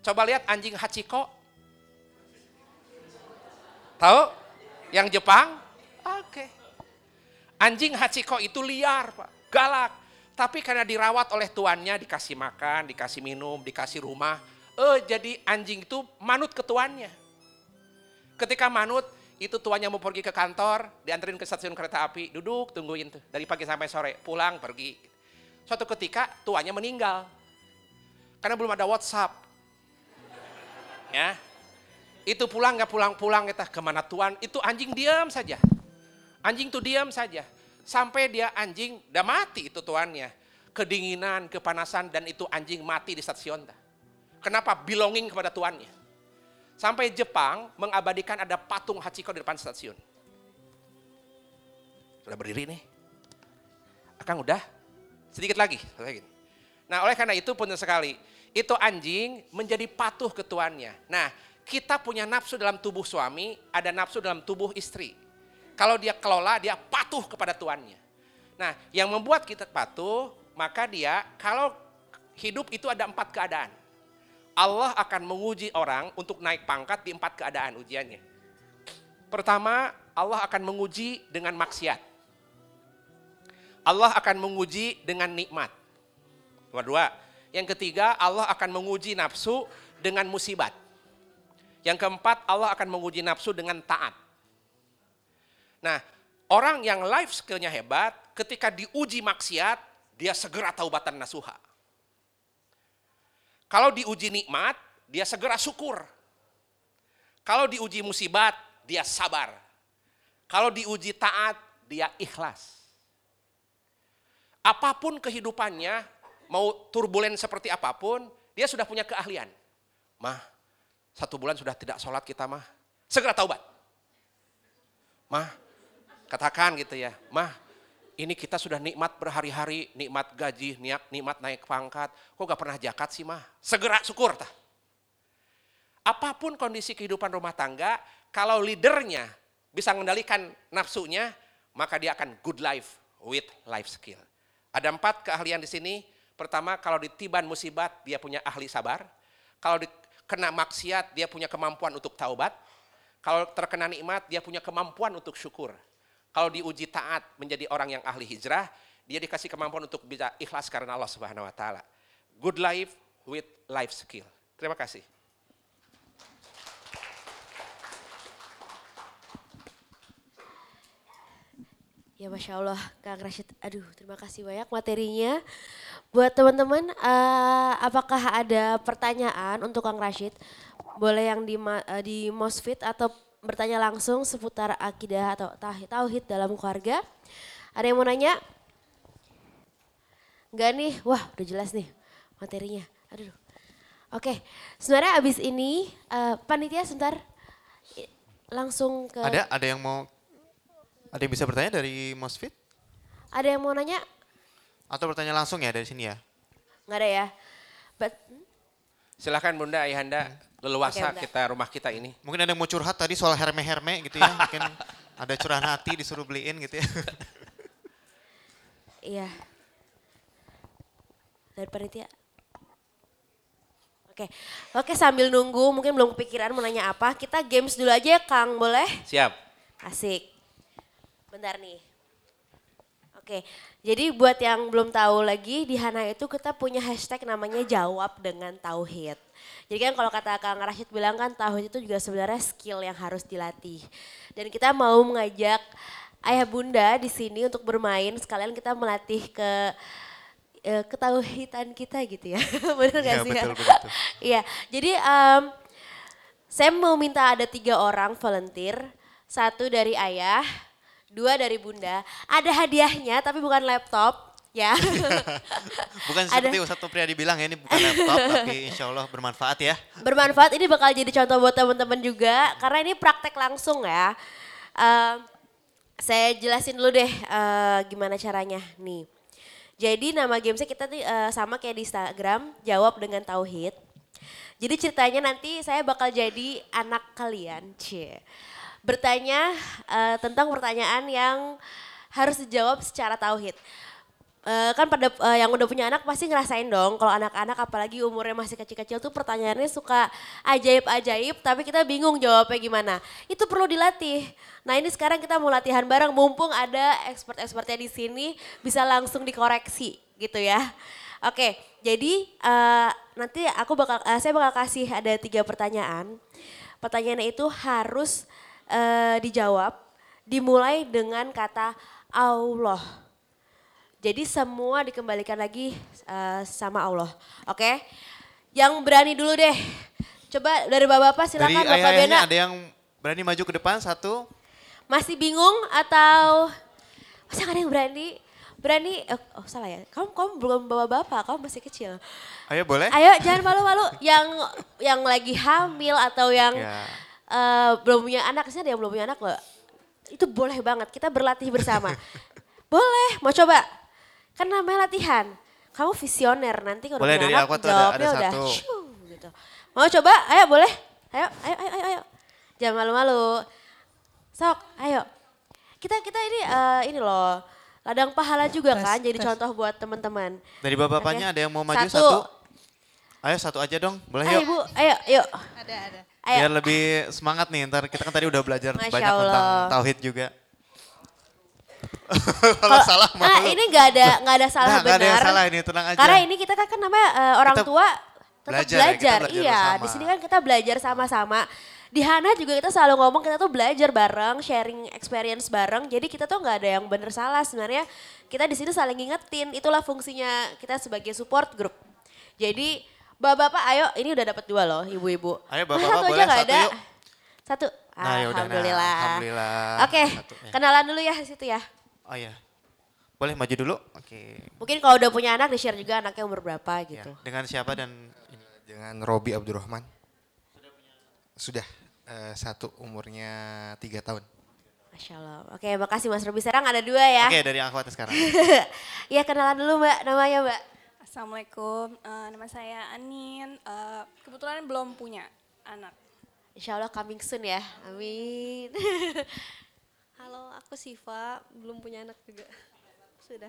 Coba lihat anjing Hachiko. Tahu? Yang Jepang? Oke. Okay. Anjing Hachiko itu liar, Pak. Galak. Tapi karena dirawat oleh tuannya, dikasih makan, dikasih minum, dikasih rumah. Eh, jadi anjing itu manut ke tuannya. Ketika manut, itu tuannya mau pergi ke kantor, dianterin ke stasiun kereta api, duduk tungguin tuh. Dari pagi sampai sore, pulang, pergi. Suatu ketika tuannya meninggal. Karena belum ada WhatsApp. Ya, itu pulang nggak pulang-pulang kita ke mana tuan, itu anjing diam saja. Anjing tuh diam saja sampai dia anjing udah mati itu tuannya. Kedinginan, kepanasan dan itu anjing mati di stasiun. Kenapa? Belonging kepada tuannya. Sampai Jepang mengabadikan ada patung Hachiko di depan stasiun. Sudah berdiri nih. Akang udah? Sedikit lagi. Nah oleh karena itu pun sekali. Itu anjing menjadi patuh ke tuannya. Nah kita punya nafsu dalam tubuh suami, ada nafsu dalam tubuh istri. Kalau dia kelola, dia patuh kepada tuannya. Nah, yang membuat kita patuh, maka dia kalau hidup itu ada empat keadaan. Allah akan menguji orang untuk naik pangkat di empat keadaan ujiannya. Pertama, Allah akan menguji dengan maksiat. Allah akan menguji dengan nikmat. Nomor dua. Yang ketiga, Allah akan menguji nafsu dengan musibat. Yang keempat, Allah akan menguji nafsu dengan taat. Nah, orang yang life skillnya hebat, ketika diuji maksiat, dia segera taubatan nasuha. Kalau diuji nikmat, dia segera syukur. Kalau diuji musibat, dia sabar. Kalau diuji taat, dia ikhlas. Apa pun kehidupannya, mau turbulen seperti apa pun, dia sudah punya keahlian. Mah, satu bulan sudah tidak sholat kita mah. Segera taubat. Mah, katakan gitu ya. Mah, ini kita sudah nikmat berhari-hari, nikmat gaji, nikmat naik pangkat. Kok gak pernah jakat sih mah? Segera syukur. Tah. Apa pun kondisi kehidupan rumah tangga, kalau leadernya bisa mengendalikan nafsunya, maka dia akan good life with life skill. Ada empat keahlian di sini. Pertama, kalau ditiban musibat, dia punya ahli sabar. Kalau kena maksiat, dia punya kemampuan untuk taubat. Kalau terkena nikmat, dia punya kemampuan untuk syukur. Kalau diuji taat menjadi orang yang ahli hijrah, dia dikasih kemampuan untuk bisa ikhlas karena Allah Subhanahu wa taala. Good life with life skill. Terima kasih. Ya Masya Allah Kang Rashid, aduh terima kasih banyak materinya. Buat teman-teman, uh, apakah ada pertanyaan untuk Kang Rashid? Boleh yang di, uh, di Mosfit atau bertanya langsung seputar akidah atau tauhid dalam keluarga. Ada yang mau nanya? Enggak nih, wah udah jelas nih materinya. Aduh. Oke, sebenarnya abis ini uh, panitia sebentar langsung ke. Ada, ada yang mau ada yang bisa bertanya dari Mosfit? Ada yang mau nanya? Atau bertanya langsung ya dari sini ya? Nggak ada ya? But, Silahkan Bunda, Ayahanda, leluasa okay, kita rumah kita ini. Mungkin ada yang mau curhat tadi soal herme-herme gitu ya. Mungkin ada curahan hati disuruh beliin gitu ya. Iya. Dari panitia. Oke, oke sambil nunggu mungkin belum kepikiran mau nanya apa. Kita games dulu aja ya Kang, boleh? Siap. Asik. Bentar nih. Oke, jadi buat yang belum tahu lagi di Hana itu kita punya hashtag namanya jawab dengan tauhid. Jadi kan kalau kata Kang Rashid bilang kan tauhid itu juga sebenarnya skill yang harus dilatih. Dan kita mau mengajak ayah bunda di sini untuk bermain sekalian kita melatih ke e, ketauhidan kita gitu ya. Benar gak ya, sih? Betul, betul. Iya, jadi um, saya mau minta ada tiga orang volunteer. Satu dari ayah, dua dari bunda. Ada hadiahnya tapi bukan laptop ya. bukan seperti Ada. satu pria dibilang ya ini bukan laptop tapi insya Allah bermanfaat ya. Bermanfaat ini bakal jadi contoh buat teman-teman juga karena ini praktek langsung ya. Uh, saya jelasin dulu deh uh, gimana caranya nih. Jadi nama gamesnya kita tuh uh, sama kayak di Instagram, jawab dengan tauhid. Jadi ceritanya nanti saya bakal jadi anak kalian, cie bertanya uh, tentang pertanyaan yang harus dijawab secara tauhid. Uh, kan pada uh, yang udah punya anak pasti ngerasain dong kalau anak-anak apalagi umurnya masih kecil-kecil tuh pertanyaannya suka ajaib-ajaib tapi kita bingung jawabnya gimana. Itu perlu dilatih. Nah ini sekarang kita mau latihan bareng mumpung ada expert-expertnya di sini bisa langsung dikoreksi gitu ya. Oke, jadi uh, nanti aku bakal uh, saya bakal kasih ada tiga pertanyaan. Pertanyaannya itu harus uh, dijawab dimulai dengan kata Allah. Jadi semua dikembalikan lagi uh, sama Allah. Oke? Okay? Yang berani dulu deh. Coba dari Bapak-bapak silakan dari Bapak Bena. ada yang berani maju ke depan satu. Masih bingung atau masa ada yang berani? Berani, oh, oh salah ya, kamu kamu belum bawa bapak, kamu masih kecil. Ayo boleh. Ayo jangan malu-malu, yang yang lagi hamil atau yang ya uh, belum punya anak, sih ada yang belum punya anak loh. Itu boleh banget, kita berlatih bersama. boleh, mau coba? Kan namanya latihan. Kamu visioner, nanti kalau punya anak jawabnya ada, ada udah Shoo, gitu. Mau coba? Ayo boleh? Ayo, ayo, ayo, ayo. ayo. Jangan malu-malu. Sok, ayo. Kita kita ini uh, ini loh, ladang pahala juga tes, kan, jadi tes. contoh buat teman-teman. Dari bapak-bapaknya okay. ada yang mau maju satu. satu? Ayo satu aja dong, boleh ayo, yuk. Ayo, ayo. Ada, ada. Ayo. Biar lebih semangat nih, ntar kita kan tadi udah belajar Masya banyak tentang Allah. tauhid juga. Kalau salah Ah, malu. ini nggak ada nggak ada salah Nah, benar. ada yang salah ini, tenang aja. Karena ini kita kan, kan namanya eh, orang Kita tua tetap belajar belajar. ya, belajar iya, bersama. di sini kan kita belajar sama-sama. Di Hana juga kita selalu ngomong kita tuh belajar bareng, sharing experience bareng. Jadi kita tuh nggak ada yang bener salah sebenarnya. Kita di sini saling ngingetin. Itulah fungsinya kita sebagai support group. Jadi bapak-bapak ayo ini udah dapat dua loh ibu-ibu. Ayo, bapak-bapak, satu aja boleh nggak satu ada. yuk. Satu. Nah, yaudah, nah, Alhamdulillah. alhamdulillah. Oke, Satu, ya. kenalan dulu ya situ ya. Oh iya. Boleh maju dulu? Oke. Mungkin kalau udah punya anak di-share juga anaknya umur berapa Ya. gitu. Dengan siapa dan Dengan Robi Abdurrahman. Sudah eh, satu umurnya tiga tahun. Masya Allah. Oke, makasih Mas Robi. Sekarang ada dua ya. Oke, dari akhwat sekarang. Iya kenalan dulu Mbak, namanya Mbak. Assalamualaikum, Eh, nama saya Anin. Eh, kebetulan belum punya anak. Insya Allah coming soon ya. Amin. Halo, aku Siva, belum punya anak juga. Sudah.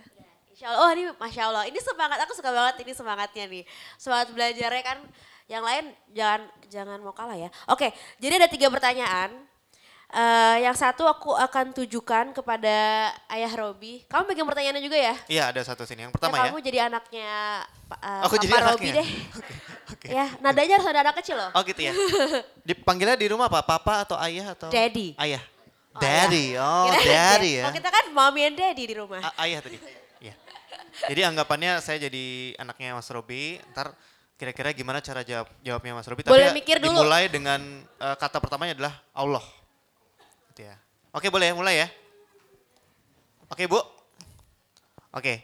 Insya Allah, oh ini Masya Allah. Ini semangat, aku suka banget ini semangatnya nih. Semangat belajarnya kan. Yang lain jangan jangan mau kalah ya. Oke, jadi ada tiga pertanyaan. Eh, yang satu aku akan tujukan kepada Ayah Robi. Kamu bikin pertanyaannya juga ya? Iya, ada satu sini. Yang pertama ya. kamu jadi anaknya eh, Aku Papa jadi Robi anaknya? deh. Oke. Oke. Ya, nadanya harus ada anak kecil loh. Oh gitu ya. Dipanggilnya di rumah apa? Papa atau ayah atau? Daddy. Ayah. Oh, Daddy. Oh, Kirain daddy dad. ya. Kalau kita kan mommy and daddy di rumah. A- ayah tadi. Iya. Jadi anggapannya saya jadi anaknya Mas Robi. Ntar kira-kira gimana cara jawab jawabnya Mas Robi? Boleh ya mikir dulu. Dimulai dengan eh, kata pertamanya adalah Allah. Gitu ya. Oke boleh mulai ya. Oke Bu. Oke.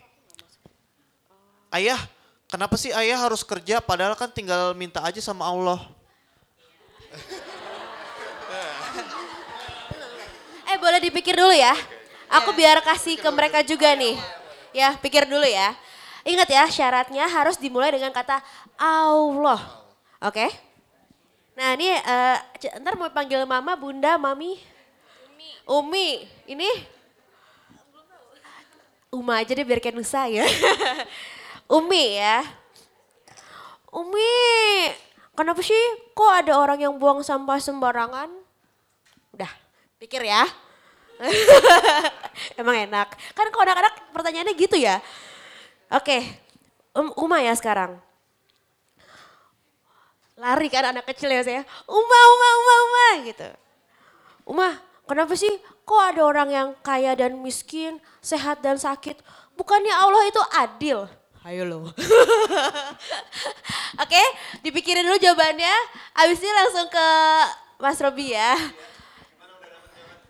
Ayah, kenapa sih ayah harus kerja padahal kan tinggal minta aja sama Allah? Eh boleh dipikir dulu ya. Aku biar kasih ke mereka juga nih. Ya pikir dulu ya. Ingat ya syaratnya harus dimulai dengan kata Allah. Oke? Nah ini c- ntar mau panggil mama, bunda, mami. Umi. Ini? Uma aja deh biar kayak Nusa ya. Umi ya. Umi, kenapa sih kok ada orang yang buang sampah sembarangan? Udah, pikir ya. Emang enak. Kan kalau anak-anak pertanyaannya gitu ya. Oke, Um- Uma ya sekarang. Lari kan anak kecil ya saya. Uma, Uma, Uma, Uma gitu. Uma, kenapa sih kok ada orang yang kaya dan miskin, sehat dan sakit? Bukannya Allah itu adil? Ayo lo. Oke, dipikirin dulu jawabannya. Abis ini langsung ke Mas Robi ya.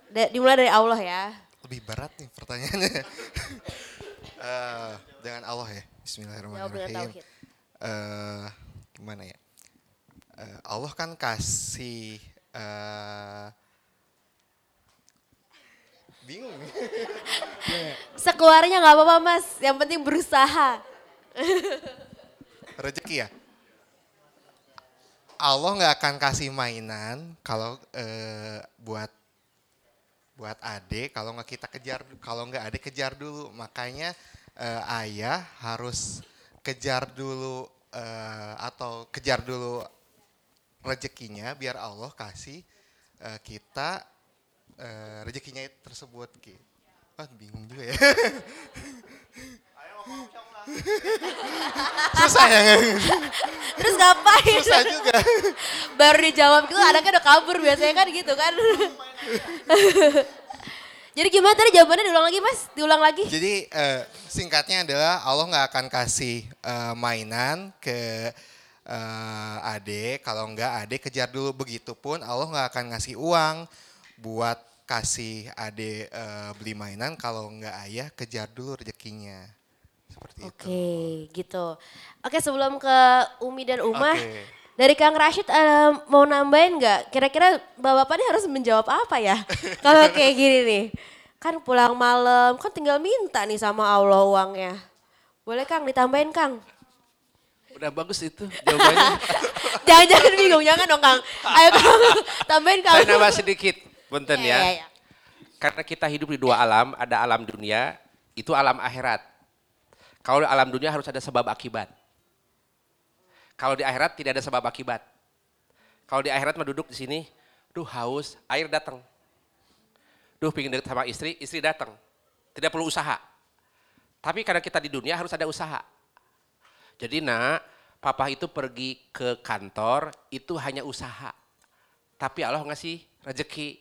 Da- dimulai dari Allah ya. Lebih berat nih pertanyaannya. Eh, dengan Allah ya. Bismillahirrahmanirrahim. Eh, gimana ya? Eh, Allah kan kasih eh, bingung nih. Sekeluarnya nggak apa-apa mas, yang penting berusaha. rezeki ya. Allah nggak akan kasih mainan kalau eh, buat buat adik kalau nggak kita kejar kalau nggak adik kejar dulu makanya eh, ayah harus kejar dulu eh, atau kejar dulu rezekinya biar Allah kasih eh, kita eh, rezekinya tersebut gitu. Wah, bingung juga ya. Susah ya. Terus ngapain? Susah juga. Baru dijawab gitu anaknya udah kabur biasanya kan gitu kan. Jadi gimana tadi jawabannya diulang lagi mas? Diulang lagi? Jadi eh, singkatnya adalah Allah nggak akan kasih eh, mainan ke eh, adik kalau nggak adik kejar dulu begitupun Allah nggak akan ngasih uang buat kasih adik eh, beli mainan kalau nggak ayah kejar dulu rezekinya seperti itu. Oke gitu. Oke sebelum ke Umi dan Uma. Oke. Dari Kang Rashid eh, mau nambahin nggak? Kira-kira bapak-bapak ini harus menjawab apa ya? Kalau kayak gini nih. Kan pulang malam, kan tinggal minta nih sama Allah uangnya. Boleh Kang ditambahin Kang? Udah bagus itu jawabannya. Jangan-jangan bingung, jangan dong Kang. Ayo Kang, tambahin Kang. Saya nambah sedikit, punten Iya, iya, ya. iya. Karena kita hidup di dua alam, ada alam dunia, itu alam akhirat. Kalau di alam dunia harus ada sebab akibat. Kalau di akhirat tidak ada sebab akibat. Kalau di akhirat mah duduk di sini, duh haus, air datang. Duh pingin deket sama istri, istri datang. Tidak perlu usaha. Tapi karena kita di dunia harus ada usaha. Jadi nak, papa itu pergi ke kantor itu hanya usaha. Tapi Allah ngasih rezeki.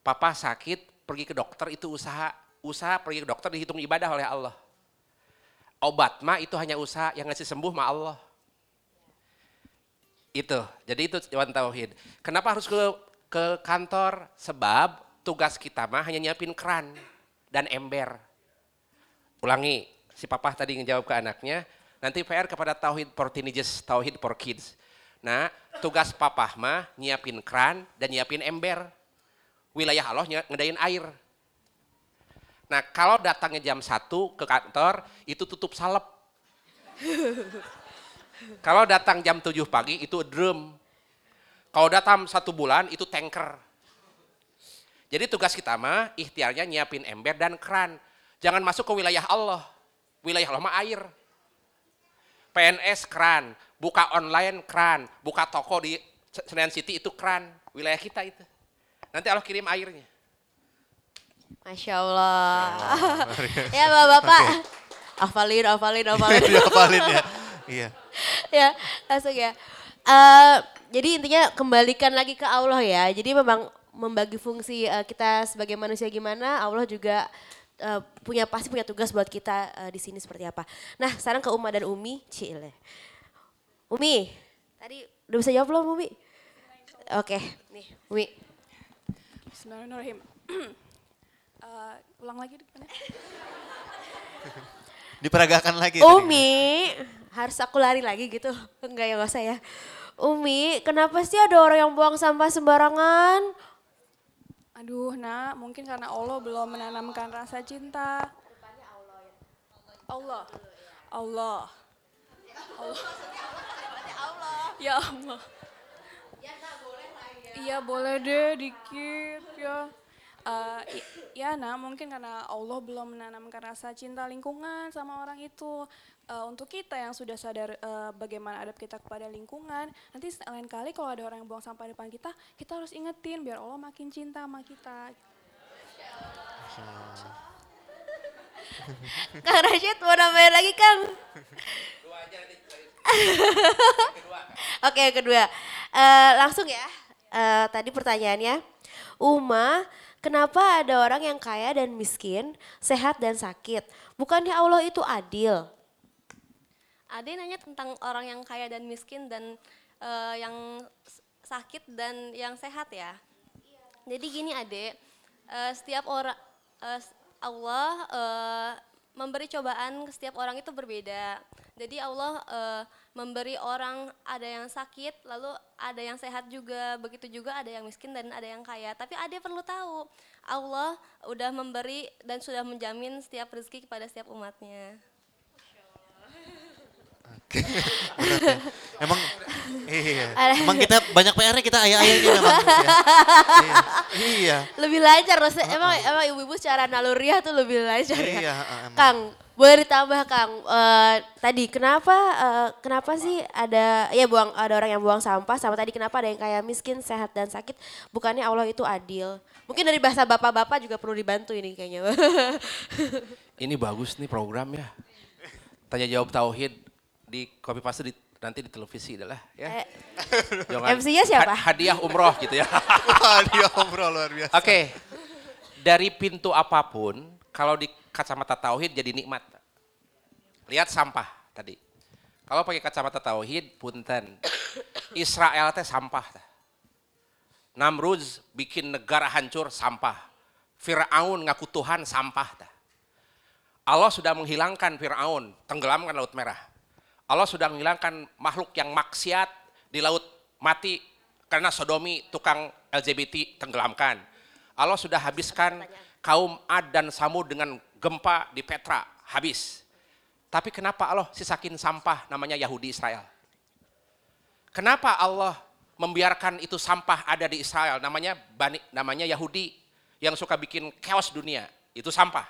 Papa sakit, pergi ke dokter itu usaha. Usaha pergi ke dokter dihitung ibadah oleh Allah. Obat mah itu hanya usaha, yang ngasih sembuh mah Allah. Itu, jadi itu Dewan Tauhid. Kenapa harus ke, ke kantor? Sebab tugas kita mah hanya nyiapin keran dan ember. Ulangi, si papa tadi ngejawab ke anaknya, nanti PR kepada Tauhid for Teenagers, Tauhid for Kids. Nah, tugas papa mah nyiapin keran dan nyiapin ember. Wilayah Allah ngedain air. Nah, kalau datangnya jam 1 ke kantor, itu tutup salep. kalau datang jam 7 pagi, itu drum. Kalau datang satu bulan, itu tanker. Jadi tugas kita mah ikhtiarnya nyiapin ember dan keran. Jangan masuk ke wilayah Allah. Wilayah Allah mah air. PNS keran, buka online keran, buka toko di Senayan City itu keran. Wilayah kita itu. Nanti Allah kirim airnya. Masya Allah. ya bapak-bapak. Hafalin, hafalin, hafalin. Dihafalin ya. Iya. ya langsung ya. Eh, jadi intinya kembalikan lagi ke Allah ya. Jadi memang membagi fungsi eh, kita sebagai manusia gimana, Allah juga eh, punya pasti punya tugas buat kita di sini seperti apa. Nah sekarang ke Uma dan Umi, Cile. Umi, tadi udah bisa jawab belum Umi? Oke, nih Umi. Bismillahirrahmanirrahim. Eh, ulang lagi depannya. Diperagakan lagi. Oh, tadi. Umi, harus aku lari lagi gitu? Enggak ya, gak usah ya. Umi, kenapa sih ada orang yang buang sampah sembarangan? Aduh, nak, mungkin karena Allah belum menanamkan rasa cinta. Allah. Allah. Allah. Ya Allah. Iya boleh deh dikit ya. Eh, i- ya nah mungkin karena Allah belum menanamkan rasa cinta lingkungan sama orang itu. Eh, untuk kita yang sudah sadar eh, bagaimana adab kita kepada lingkungan, nanti lain kali kalau ada orang yang buang sampah di depan kita, kita harus ingetin biar Allah makin cinta sama kita. Kang Rashid mau nambahin lagi Kang? Oke yang kedua, Eh, langsung ya. Eh, tadi pertanyaannya, Uma, kenapa ada orang yang kaya dan miskin, sehat dan sakit? Bukannya Allah itu adil? Ade nanya tentang orang yang kaya dan miskin dan eh, yang sakit dan yang sehat ya. Jadi gini Ade, eh, setiap orang eh, s- Allah eh, memberi cobaan setiap orang itu berbeda. Jadi Allah eh, memberi orang ada yang sakit, lalu ada yang sehat juga, begitu juga ada yang miskin dan ada yang kaya. Tapi Ade perlu tahu, Allah udah memberi dan sudah menjamin setiap rezeki kepada setiap umatnya. Emang iya. Emang kita banyak PR-nya kita ayah-ayahnya memang. ya. Iya. Iya. Lebih lancar, maksudnya emang, emang ibu-ibu secara naluriah tuh lebih lancar ya? Iya, emang. Kang, boleh ditambah Kang, Eh, tadi kenapa eh, kenapa sih ada ya buang ada orang yang buang sampah sama tadi kenapa ada yang kayak miskin, sehat dan sakit? Bukannya Allah itu adil? Mungkin dari bahasa bapak-bapak juga perlu dibantu ini kayaknya. Ini bagus nih program ya. Tanya jawab tauhid di copy paste di, nanti di televisi adalah ya. Eh, Jangan- MC-nya siapa? ha- hadiah umroh gitu ya. Dia ngobrol luar biasa. Oke. Dari pintu apa pun kalau di kacamata tauhid jadi nikmat. Lihat sampah tadi. Kalau pakai kacamata tauhid punten. Israel teh sampah. teh. Namrud bikin negara hancur sampah. Firaun ngaku Tuhan sampah. Allah sudah menghilangkan Firaun, tenggelamkan Laut Merah. Allah sudah menghilangkan makhluk yang maksiat di laut mati karena sodomi tukang LGBT tenggelamkan. Allah sudah habiskan kaum Ad dan Samud dengan gempa di Petra, habis. Tapi kenapa Allah sisakin sampah namanya Yahudi Israel? Kenapa Allah membiarkan itu sampah ada di Israel namanya Bani, namanya Yahudi yang suka bikin chaos dunia, itu sampah.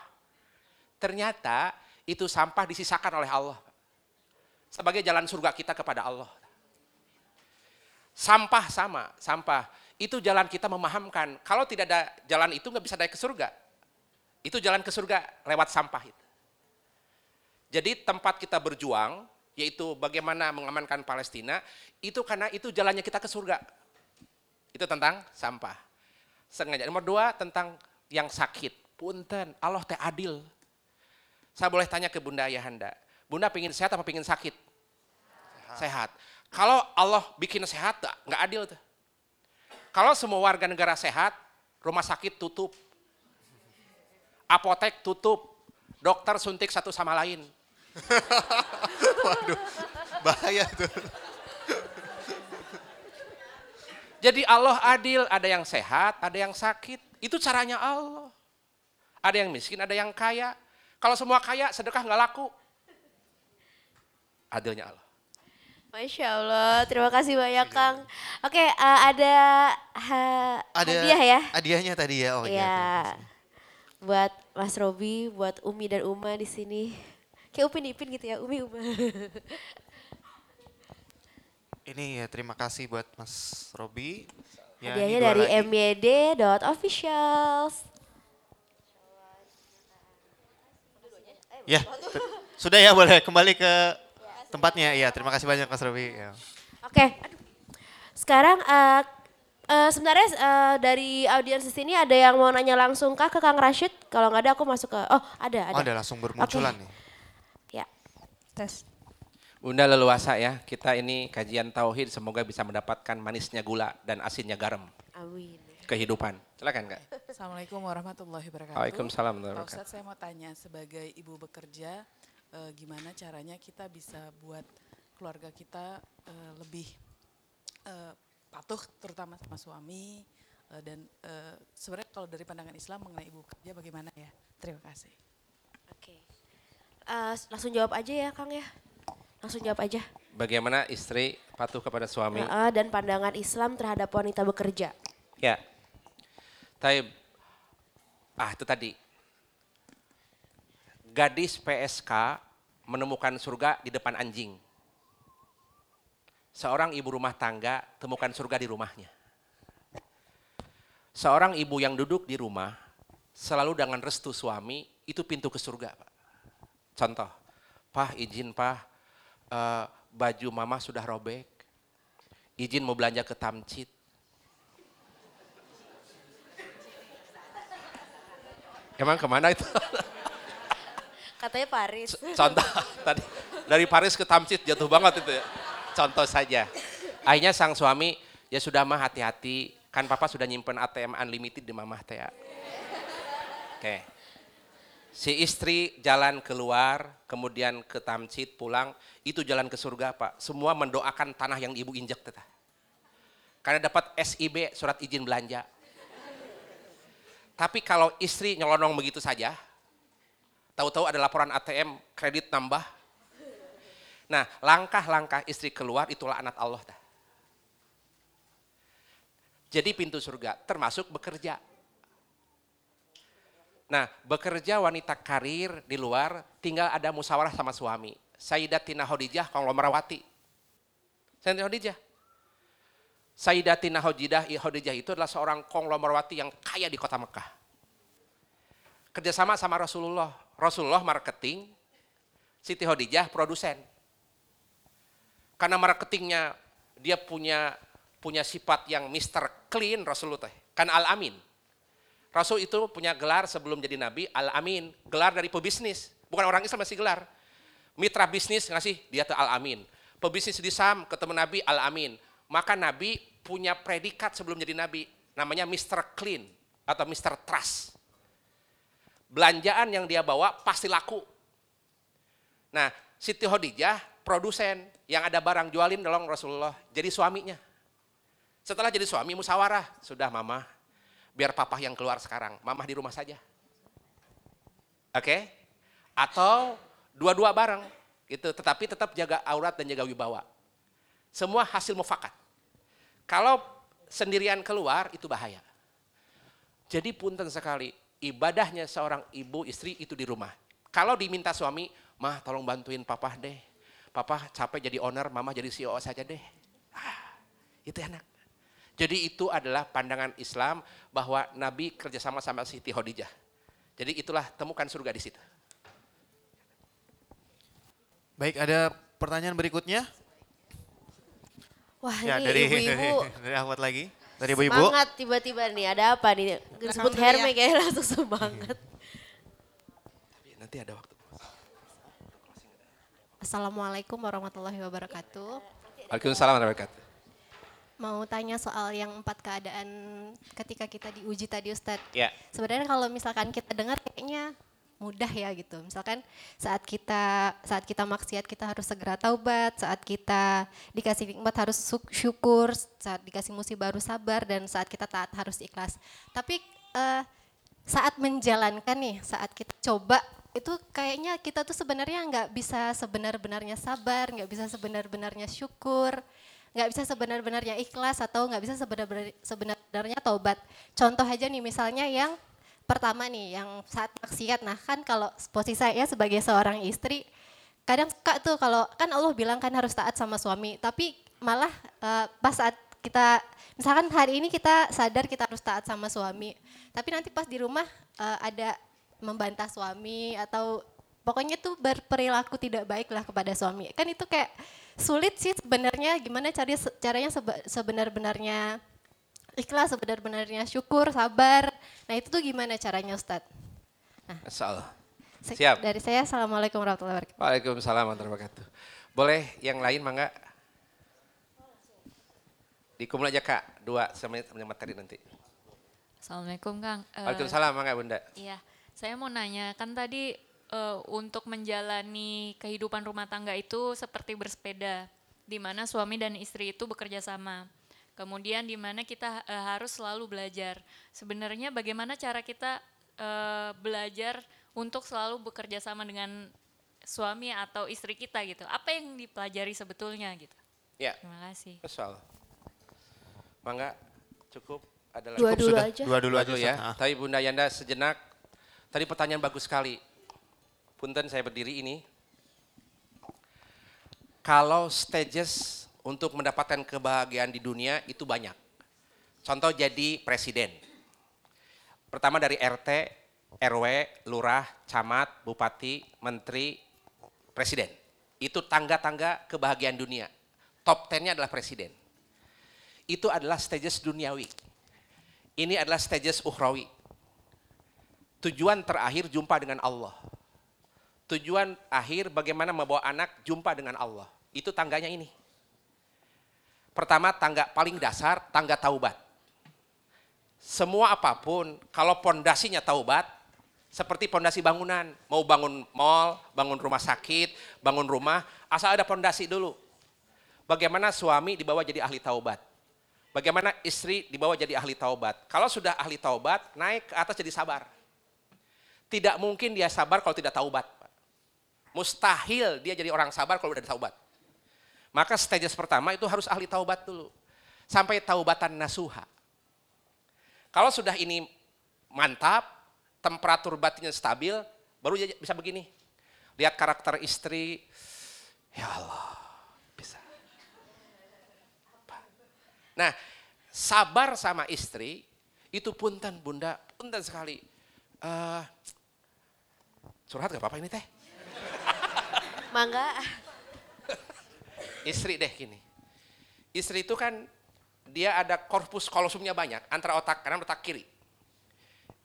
Ternyata itu sampah disisakan oleh Allah sebagai jalan surga kita kepada Allah. Sampah sama, sampah. Itu jalan kita memahamkan. Kalau tidak ada jalan itu nggak bisa naik ke surga. Itu jalan ke surga lewat sampah itu. Jadi tempat kita berjuang, yaitu bagaimana mengamankan Palestina, itu karena itu jalannya kita ke surga. Itu tentang sampah. Sengaja. Nomor dua tentang yang sakit. Punten, Allah teh adil. Saya boleh tanya ke Bunda Ayahanda. Bunda pengen sehat apa pengen sakit? Sehat. Kalau Allah bikin sehat, nggak adil tuh. Kalau semua warga negara sehat, rumah sakit tutup. Apotek tutup. Dokter suntik satu sama lain. Waduh, bahaya tuh. Jadi Allah adil, ada yang sehat, ada yang sakit. Itu caranya Allah. Ada yang miskin, ada yang kaya. Kalau semua kaya, sedekah nggak laku. Adilnya Allah. Masya Allah, terima kasih banyak Kang. Oke, eh, ada ha- Ada hadiah ya. Hadiahnya tadi ya. Oh iya. ya. Buat Mas Robi, buat Umi dan Uma di sini. Kayak Upin Ipin gitu ya, Umi Uma. Ini ya terima kasih buat Mas Robi. Ya, Hadiahnya dari myd.officials. Ya, sudah ya boleh kembali ke tempatnya. Ya, terima kasih banyak Mas Robi. Ya. Oke, aduh. sekarang eh, eh, sebenarnya eh, dari audiens di sini ada yang mau nanya langsung kah ke Kang Rashid? Kalau nggak ada aku masuk ke, oh ada, ada. Oh, ada langsung bermunculan Oke. nih. Ya. Tes. Bunda leluasa ya, kita ini kajian tauhid semoga bisa mendapatkan manisnya gula dan asinnya garam Amin. kehidupan. Silakan Kak. Assalamualaikum warahmatullahi wabarakatuh. Waalaikumsalam Pak warahmatullahi Ustadz saya mau tanya sebagai ibu bekerja eh, gimana caranya kita bisa buat keluarga kita eh, lebih eh, patuh terutama sama suami eh, dan eh, sebenarnya kalau dari pandangan Islam mengenai ibu bekerja bagaimana ya? Terima kasih. Oke. Eh, langsung jawab aja ya Kang ya. Langsung jawab aja. Bagaimana istri patuh kepada suami? Eh, dan pandangan Islam terhadap wanita bekerja. Ya. Taib. Ah itu tadi. Gadis PSK menemukan surga di depan anjing. Seorang ibu rumah tangga temukan surga di rumahnya. Seorang ibu yang duduk di rumah selalu dengan restu suami itu pintu ke surga, Pak. Contoh, Pak izin Pak, eh, baju mama sudah robek. Izin mau belanja ke Tamcit. Emang ke mana itu? Katanya Paris. Contoh tadi dari Paris ke Tamcit jatuh banget itu ya. Contoh saja. Akhirnya sang suami ya sudah mah hati-hati kan papa sudah nyimpen ATM unlimited di mamah teh. Oke. Si istri jalan keluar, kemudian ke Tamcit pulang, itu jalan ke surga Pak. Semua mendoakan tanah yang ibu injek tetah. Karena dapat SIB surat izin belanja. Tapi kalau istri nyelonong begitu saja, tahu-tahu ada laporan ATM kredit nambah. Nah, langkah-langkah istri keluar itulah anak Allah. Dah. Jadi pintu surga termasuk bekerja. Nah, bekerja wanita karir di luar tinggal ada musyawarah sama suami. Sayyidatina Khadijah konglomerawati. Sayyidatina Khadijah. Sayyidatina Khadijah Khadijah itu adalah seorang konglomerawati yang kaya di kota Mekah. Kerjasama sama Rasulullah. Rasulullah marketing, Siti Khadijah produsen. Karena marketingnya dia punya punya sifat yang Mr. Clean Rasulullah. Kan Al-Amin. Rasul itu punya gelar sebelum jadi nabi, Al-Amin. Gelar dari pebisnis. Bukan orang Islam masih gelar. Mitra bisnis ngasih, dia tuh Al-Amin. Pebisnis di Sam, ketemu Nabi, Al-Amin. Maka Nabi punya predikat sebelum jadi Nabi. Namanya Mr. Clean atau Mr. Trust. Belanjaan yang dia bawa pasti laku. Nah, Siti Khadijah produsen yang ada barang jualin nolong Rasulullah. Jadi suaminya. Setelah jadi suami musyawarah, sudah mama, biar papa yang keluar sekarang, mama di rumah saja. Oke? Atau dua-dua bareng gitu, tetapi tetap jaga aurat dan jaga wibawa. Semua hasil mufakat. Kalau sendirian keluar itu bahaya. Jadi punten sekali, ibadahnya seorang ibu istri itu di rumah. Kalau diminta suami, mah tolong bantuin papa deh. Papa capek jadi owner, mama jadi CEO saja deh. Ah, Itu enak. Jadi itu adalah pandangan Islam bahwa Nabi kerjasama sama Siti Khadijah. Jadi itulah temukan surga di situ. Baik, ada pertanyaan berikutnya? Wah Ya, ini dari ibu-ibu dari Ahmad lagi. Dari ibu-ibu. semangat tiba-tiba nih. Ada apa nih? Disebut Herme kayak langsung semangat. Nanti ada waktu. Assalamualaikum warahmatullahi wabarakatuh. Waalaikumsalam warahmatullahi wabarakatuh. Mau tanya soal yang empat keadaan ketika kita diuji tadi Ustadz. Ya. Sebenarnya kalau misalkan kita dengar kayaknya mudah ya gitu. Misalkan saat kita saat kita maksiat kita harus segera taubat, saat kita dikasih nikmat harus syuk- syukur, saat dikasih musibah harus sabar dan saat kita taat harus ikhlas. Tapi eh, saat menjalankan nih, saat kita coba itu kayaknya kita tuh sebenarnya nggak bisa sebenar-benarnya sabar, nggak bisa sebenar-benarnya syukur, nggak bisa sebenar-benarnya ikhlas atau nggak bisa sebenar-benar- sebenar-benarnya taubat. Contoh aja nih misalnya yang pertama nih yang saat maksiat. Nah kan kalau posisi saya sebagai seorang istri kadang suka tuh kalau kan Allah bilang kan harus taat sama suami, tapi malah eh, pas saat kita misalkan hari ini kita sadar kita harus taat sama suami, tapi nanti pas di rumah eh, ada membantah suami atau pokoknya tuh berperilaku tidak baik lah kepada suami. Kan itu kayak sulit sih sebenarnya gimana cari caranya sebe- sebenar-benarnya ikhlas, sebenar-benarnya syukur, sabar. Nah itu tuh gimana caranya Ustadz? Allah. Se- Siap. Dari saya, Assalamualaikum warahmatullahi wabarakatuh. Waalaikumsalam warahmatullahi wabarakatuh. Boleh yang lain mangga? Dikumul aja kak, dua sama sama materi nanti. Assalamualaikum Kang. Eh, Waalaikumsalam mangga bunda. Iya, saya mau nanya, kan tadi eh, untuk menjalani kehidupan rumah tangga itu seperti bersepeda, di mana suami dan istri itu bekerja sama. Kemudian di mana kita eh, harus selalu belajar. Sebenarnya bagaimana cara kita eh, belajar untuk selalu bekerja sama dengan suami atau istri kita gitu? Apa yang dipelajari sebetulnya gitu? Ya, Terima kasih. Allah. Mangga, cukup. Ada lagi? Dua dulu sudah. aja. Dua dulu Dua aja dulu ya. Ah. Tapi Bunda Yanda sejenak. Tadi pertanyaan bagus sekali. Punten saya berdiri ini. Kalau stages untuk mendapatkan kebahagiaan di dunia itu banyak. Contoh jadi presiden. Pertama dari RT, RW, lurah, camat, bupati, menteri, presiden. Itu tangga-tangga kebahagiaan dunia. Top 10-nya adalah presiden. Itu adalah stages duniawi. Ini adalah stages ukhrawi. Tujuan terakhir jumpa dengan Allah. Tujuan akhir bagaimana membawa anak jumpa dengan Allah. Itu tangganya ini. Pertama tangga paling dasar, tangga taubat. Semua apa pun, kalau pondasinya taubat, seperti pondasi bangunan. Mau bangun mall, bangun rumah sakit, bangun rumah, asal ada pondasi dulu. Bagaimana suami dibawa jadi ahli taubat. Bagaimana istri dibawa jadi ahli taubat. Kalau sudah ahli taubat, naik ke atas jadi sabar. Tidak mungkin dia sabar kalau tidak taubat. Mustahil dia jadi orang sabar kalau udah taubat. Maka stages pertama itu harus ahli taubat dulu. Sampai taubatan nasuha. Kalau sudah ini mantap, temperatur batinnya stabil, baru bisa begini. Lihat karakter istri, ya Allah, bisa. Nah, sabar sama istri itu punten bunda, punten sekali. Eh, curhat gak apa-apa ini teh? Mangga. Istri deh gini. Istri itu kan dia ada korpus kolosumnya banyak antara otak kanan otak kiri.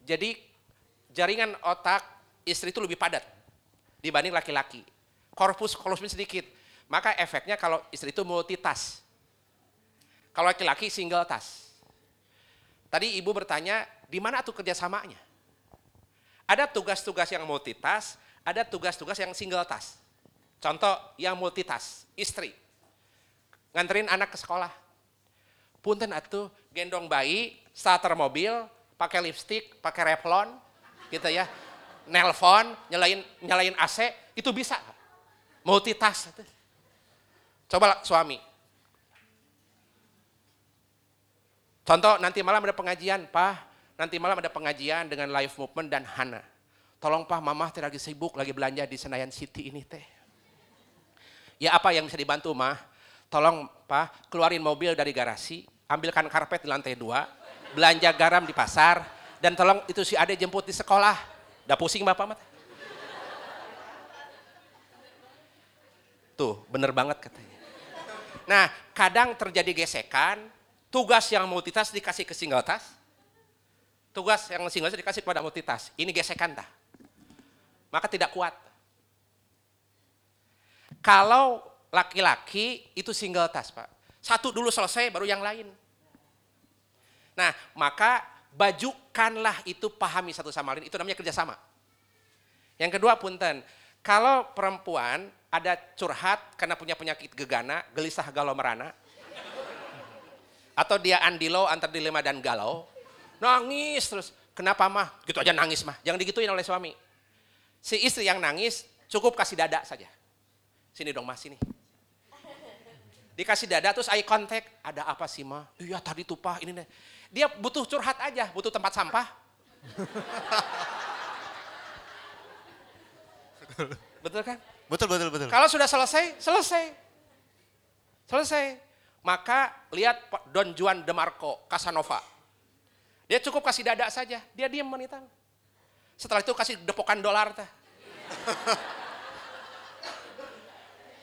Jadi jaringan otak istri itu lebih padat dibanding laki-laki. Korpus kolosumnya sedikit. Maka efeknya kalau istri itu multitask. Kalau laki-laki single task. Tadi ibu bertanya, di mana tuh kerjasamanya? Ada tugas-tugas yang multitask, ada tugas-tugas yang single task. Contoh yang multitask, istri. Nganterin anak ke sekolah. Punten atuh gendong bayi, starter mobil, pakai lipstick, pakai Revlon, gitu ya. Nelpon, nyalain nyalain AC, itu bisa. Multitask. Coba suami, Contoh nanti malam ada pengajian, Pak. Nanti malam ada pengajian dengan live movement dan Hana. Tolong Pak, Mama teh lagi sibuk, lagi belanja di Senayan City ini teh. Ya apa yang bisa dibantu, Mah? Tolong Pak keluarin mobil dari garasi, ambilkan karpet di lantai dua, belanja garam di pasar, dan tolong itu si Ade jemput di sekolah. Udah pusing Bapak mah. Tuh, bener banget katanya. Nah, kadang terjadi gesekan, tugas yang multitask dikasih ke single task, tugas yang single task dikasih kepada multitask. Ini gesekan dah. Maka tidak kuat. Kalau laki-laki itu single task, Pak. Satu dulu selesai, baru yang lain. Nah, maka bajukanlah itu pahami satu sama lain. Itu namanya kerjasama. Yang kedua, punten. Kalau perempuan ada curhat karena punya penyakit gegana, gelisah galau merana, atau dia andilo antar dilema dan galau, nangis terus. Kenapa mah? Gitu aja nangis mah. Jangan digituin oleh suami. Si istri yang nangis cukup kasih dada saja. Sini dong mas, sini. Dikasih dada terus eye contact. Ada apa sih mah? Iya tadi tuh pak ini deh. Dia butuh curhat aja, butuh tempat sampah. Betul kan? Betul, betul, betul. Kalau sudah selesai, selesai. Selesai. Maka lihat Don Juan de Marco, Casanova. Dia cukup kasih dada saja, dia diam wanita. Setelah itu kasih depokan dolar.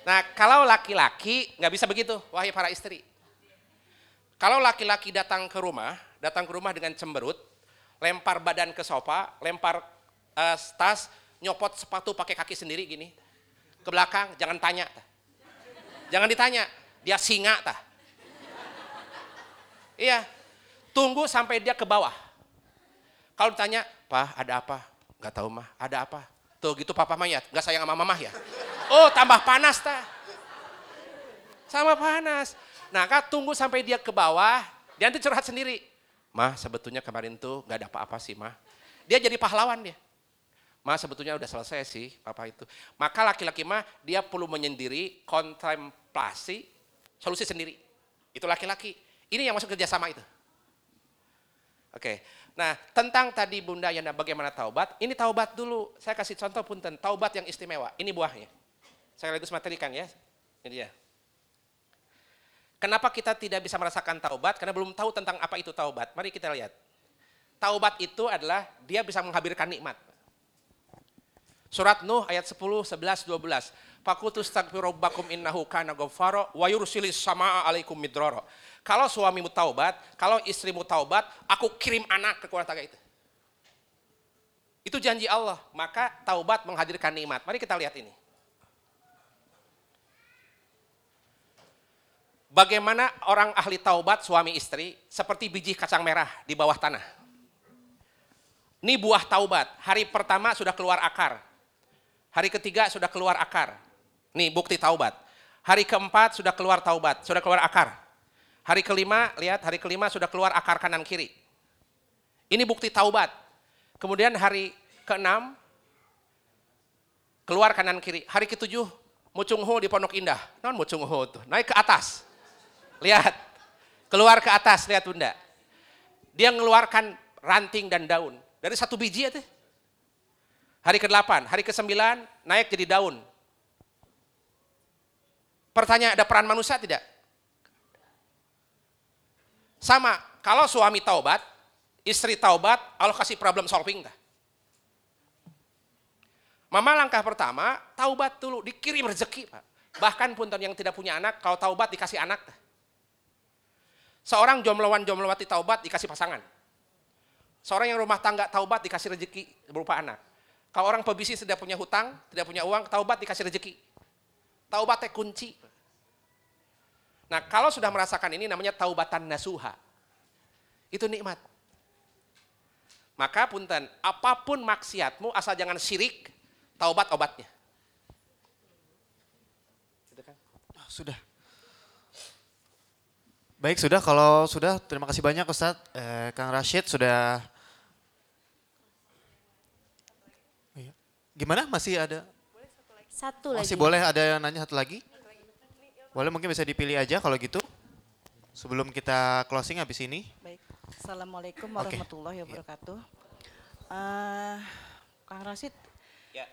Nah kalau laki-laki nggak bisa begitu, wahai para istri. Kalau laki-laki datang ke rumah, datang ke rumah dengan cemberut, lempar badan ke sofa, lempar eh, tas, nyopot sepatu pakai kaki sendiri gini, ke belakang, jangan tanya. Tah. Jangan ditanya, dia singa tah. Iya, tunggu sampai dia ke bawah. Kalau ditanya, Pak ada apa? Gak tahu mah, ada apa? Tuh gitu papa mah ya, gak sayang sama mamah ya. Oh tambah panas tah. Sama panas. Nah kak tunggu sampai dia ke bawah, dia nanti curhat sendiri. Mah sebetulnya kemarin tuh gak ada apa-apa sih mah. Dia jadi pahlawan dia. Mah sebetulnya udah selesai sih papa itu. Maka laki-laki mah dia perlu menyendiri, kontemplasi, solusi sendiri. Itu laki-laki. Ini yang masuk kerjasama itu. Oke, nah tentang tadi Bunda Yana bagaimana taubat, ini taubat dulu. Saya kasih contoh punten, taubat yang istimewa. Ini buahnya. Sekaligus materikan ya. Ini dia. Kenapa kita tidak bisa merasakan taubat? Karena belum tahu tentang apa itu taubat. Mari kita lihat. Taubat itu adalah dia bisa menghabirkan nikmat. Surat Nuh ayat 10, 11, 12. Fakutu stagfiru rabbakum innahu kana ghaffara wa yursilis samaa alaikum midrara. Kalau suamimu taubat, kalau istrimu taubat, aku kirim anak ke keluarga itu. Itu janji Allah, maka taubat menghadirkan nikmat. Mari kita lihat ini. Bagaimana orang ahli taubat suami istri seperti biji kacang merah di bawah tanah. Ini buah taubat. Hari pertama sudah keluar akar. Hari ketiga sudah keluar akar. Nih bukti taubat. Hari keempat sudah keluar taubat, sudah keluar akar. Hari kelima, lihat hari kelima sudah keluar akar kanan kiri. Ini bukti taubat. Kemudian hari keenam keluar kanan kiri. Hari ketujuh Mucung Ho di Pondok Indah. Non Mucung Ho tuh, naik ke atas. Lihat, keluar ke atas, lihat bunda. Dia mengeluarkan ranting dan daun. Dari satu biji ya tuh. Hari ke-8, hari ke-9 naik jadi daun. Pertanyaan, ada peran manusia tidak? Sama, kalau suami taubat, istri taubat, Allah kasih problem solving. Dah. Mama langkah pertama, taubat dulu, dikirim rezeki. Pak. Bahkan pun yang tidak punya anak, kalau taubat dikasih anak. Dah. Seorang jombloan jomblowati taubat dikasih pasangan. Seorang yang rumah tangga taubat dikasih rezeki berupa anak. Kalau orang pebisnis tidak punya hutang, tidak punya uang, taubat dikasih rezeki. Taubat teh kunci. Nah kalau sudah merasakan ini namanya taubatan nasuha. Itu nikmat. Maka punten, apa pun maksiatmu asal jangan syirik, taubat obatnya. Gitu kan? Oh, sudah. Baik, sudah. Kalau sudah, terima kasih banyak Ustadz. Eh, Kang Rashid sudah... Iya. Gimana? Masih ada? Satu lagi. Masih boleh ada yang nanya satu lagi? Boleh mungkin bisa dipilih aja kalau gitu. Sebelum kita closing habis ini. Baik. Assalamualaikum warahmatullahi wabarakatuh. Eh, Kang Rasid, Ya.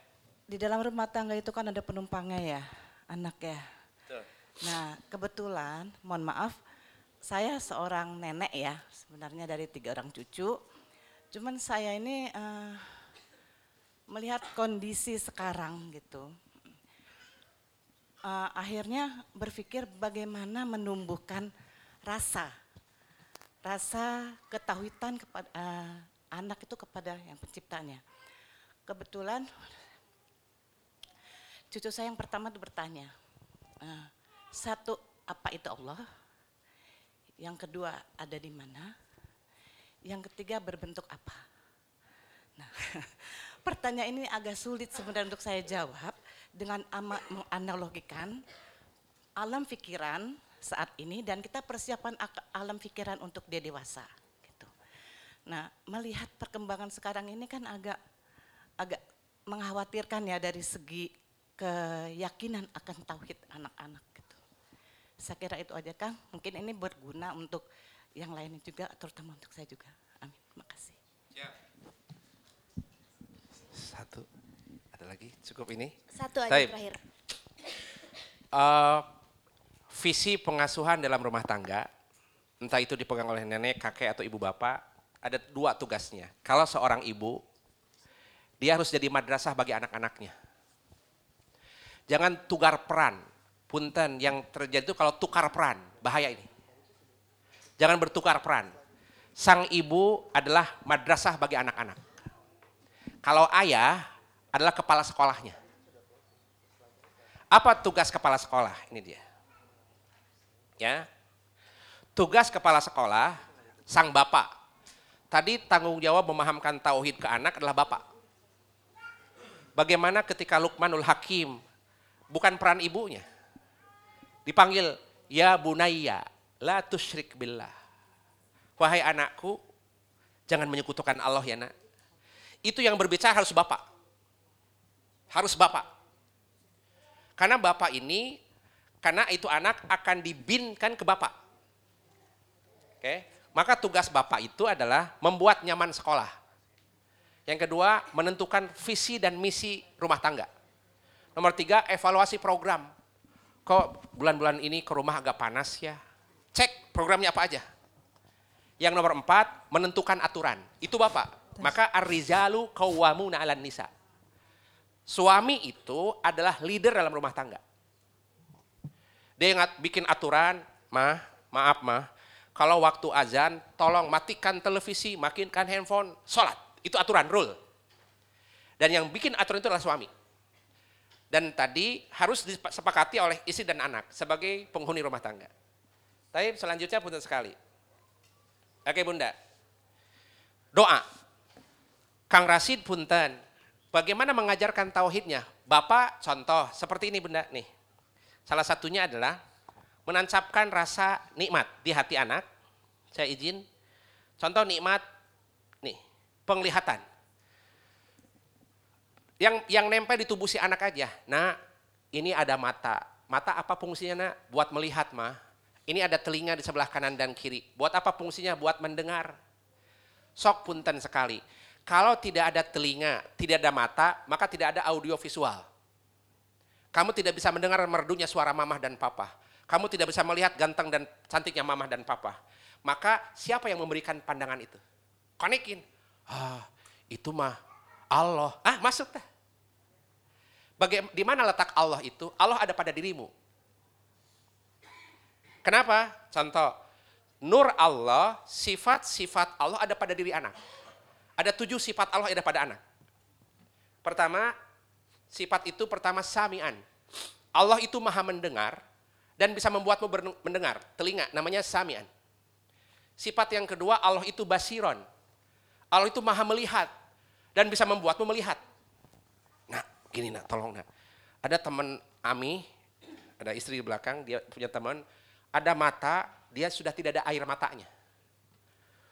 di dalam rumah tangga itu kan ada penumpangnya ya, anak ya. Betul. Nah, kebetulan, mohon maaf, saya seorang nenek ya, sebenarnya dari tiga orang cucu. Cuman saya ini eh, melihat kondisi sekarang gitu. Eh, akhirnya berpikir bagaimana menumbuhkan rasa, rasa ketahuitan kepada eh, anak itu kepada yang penciptanya. Kebetulan cucu saya yang pertama itu bertanya, eh, satu apa itu Allah? Yang kedua ada di mana? Yang ketiga berbentuk apa? Nah, pertanyaan ini agak sulit sebenarnya untuk saya jawab dengan ama- menganalogikan alam pikiran saat ini dan kita persiapan alam pikiran untuk dia dewasa. Gitu. Nah, melihat perkembangan sekarang ini kan agak agak mengkhawatirkan ya dari segi keyakinan akan tauhid anak-anak. Saya kira itu aja Kang. Mungkin ini berguna untuk yang lainnya juga, terutama untuk saya juga. Amin. Terima kasih. Satu. Ada lagi? Cukup ini? Satu aja Taib. terakhir. Eh, visi pengasuhan dalam rumah tangga, entah itu dipegang oleh nenek, kakek, atau ibu bapak, ada dua tugasnya. Kalau seorang ibu, dia harus jadi madrasah bagi anak-anaknya. Jangan tukar peran. Punten yang terjadi itu kalau tukar peran, bahaya ini. Jangan bertukar peran. Sang ibu adalah madrasah bagi anak-anak. Kalau ayah adalah kepala sekolahnya. Apa tugas kepala sekolah? Ini dia. Ya. Tugas kepala sekolah sang bapak. Tadi tanggung jawab memahamkan tauhid ke anak adalah bapak. Bagaimana ketika Lukmanul Hakim bukan peran ibunya. Dipanggil ya bunayya la tusyrik billah. Wahai anakku, jangan menyekutukan Allah ya nak. Itu yang berbicara harus bapak. Harus bapak. Karena bapak ini, karena itu anak akan dibinkan ke bapak. Oke, maka tugas bapak itu adalah membuat nyaman sekolah. Yang kedua, menentukan visi dan misi rumah tangga. Nomor tiga, evaluasi program. Kok bulan-bulan ini ke rumah agak panas ya? Cek programnya apa aja. Yang nomor empat, menentukan aturan. Itu bapak. Maka ar-rijalu qawwamuna 'alan nisa. Suami itu adalah leader dalam rumah tangga. Dia ingat bikin aturan, mah, maaf mah, kalau waktu azan tolong matikan televisi, makinkan handphone, sholat. Itu aturan, rule. Dan yang bikin aturan itu adalah suami. Dan tadi harus disepakati oleh istri dan anak sebagai penghuni rumah tangga. Tapi selanjutnya punten sekali. Oke bunda. Doa. Kang Rasid punten. Bagaimana mengajarkan tauhidnya? Bapak contoh seperti ini bunda nih. Salah satunya adalah menancapkan rasa nikmat di hati anak. Saya izin. Contoh nikmat nih, penglihatan. Yang yang nempel di tubuh si anak aja. Nah, ini ada mata. Mata apa fungsinya nak? Buat melihat mah. Ini ada telinga di sebelah kanan dan kiri. Buat apa fungsinya? Buat mendengar. Sok punten sekali. Kalau tidak ada telinga, tidak ada mata, maka tidak ada audio visual. Kamu tidak bisa mendengar merdunya suara mamah dan papa. Kamu tidak bisa melihat ganteng dan cantiknya mamah dan papa. Maka siapa yang memberikan pandangan itu? Konekin. Ah, itu mah Allah. Ah, masuk dah. Bagaimana di mana letak Allah itu? Allah ada pada dirimu. Kenapa? Contoh, nur Allah, sifat-sifat Allah ada pada diri anak. Ada tujuh sifat Allah ada pada anak. Pertama, sifat itu pertama samian. Allah itu maha mendengar dan bisa membuatmu mendengar. Telinga, namanya samian. Sifat yang kedua, Allah itu basiron. Allah itu maha melihat dan bisa membuatmu melihat. Gini nak, tolong nak. Ada teman Ami, ada istri di belakang, dia punya teman, ada mata, dia sudah tidak ada air matanya.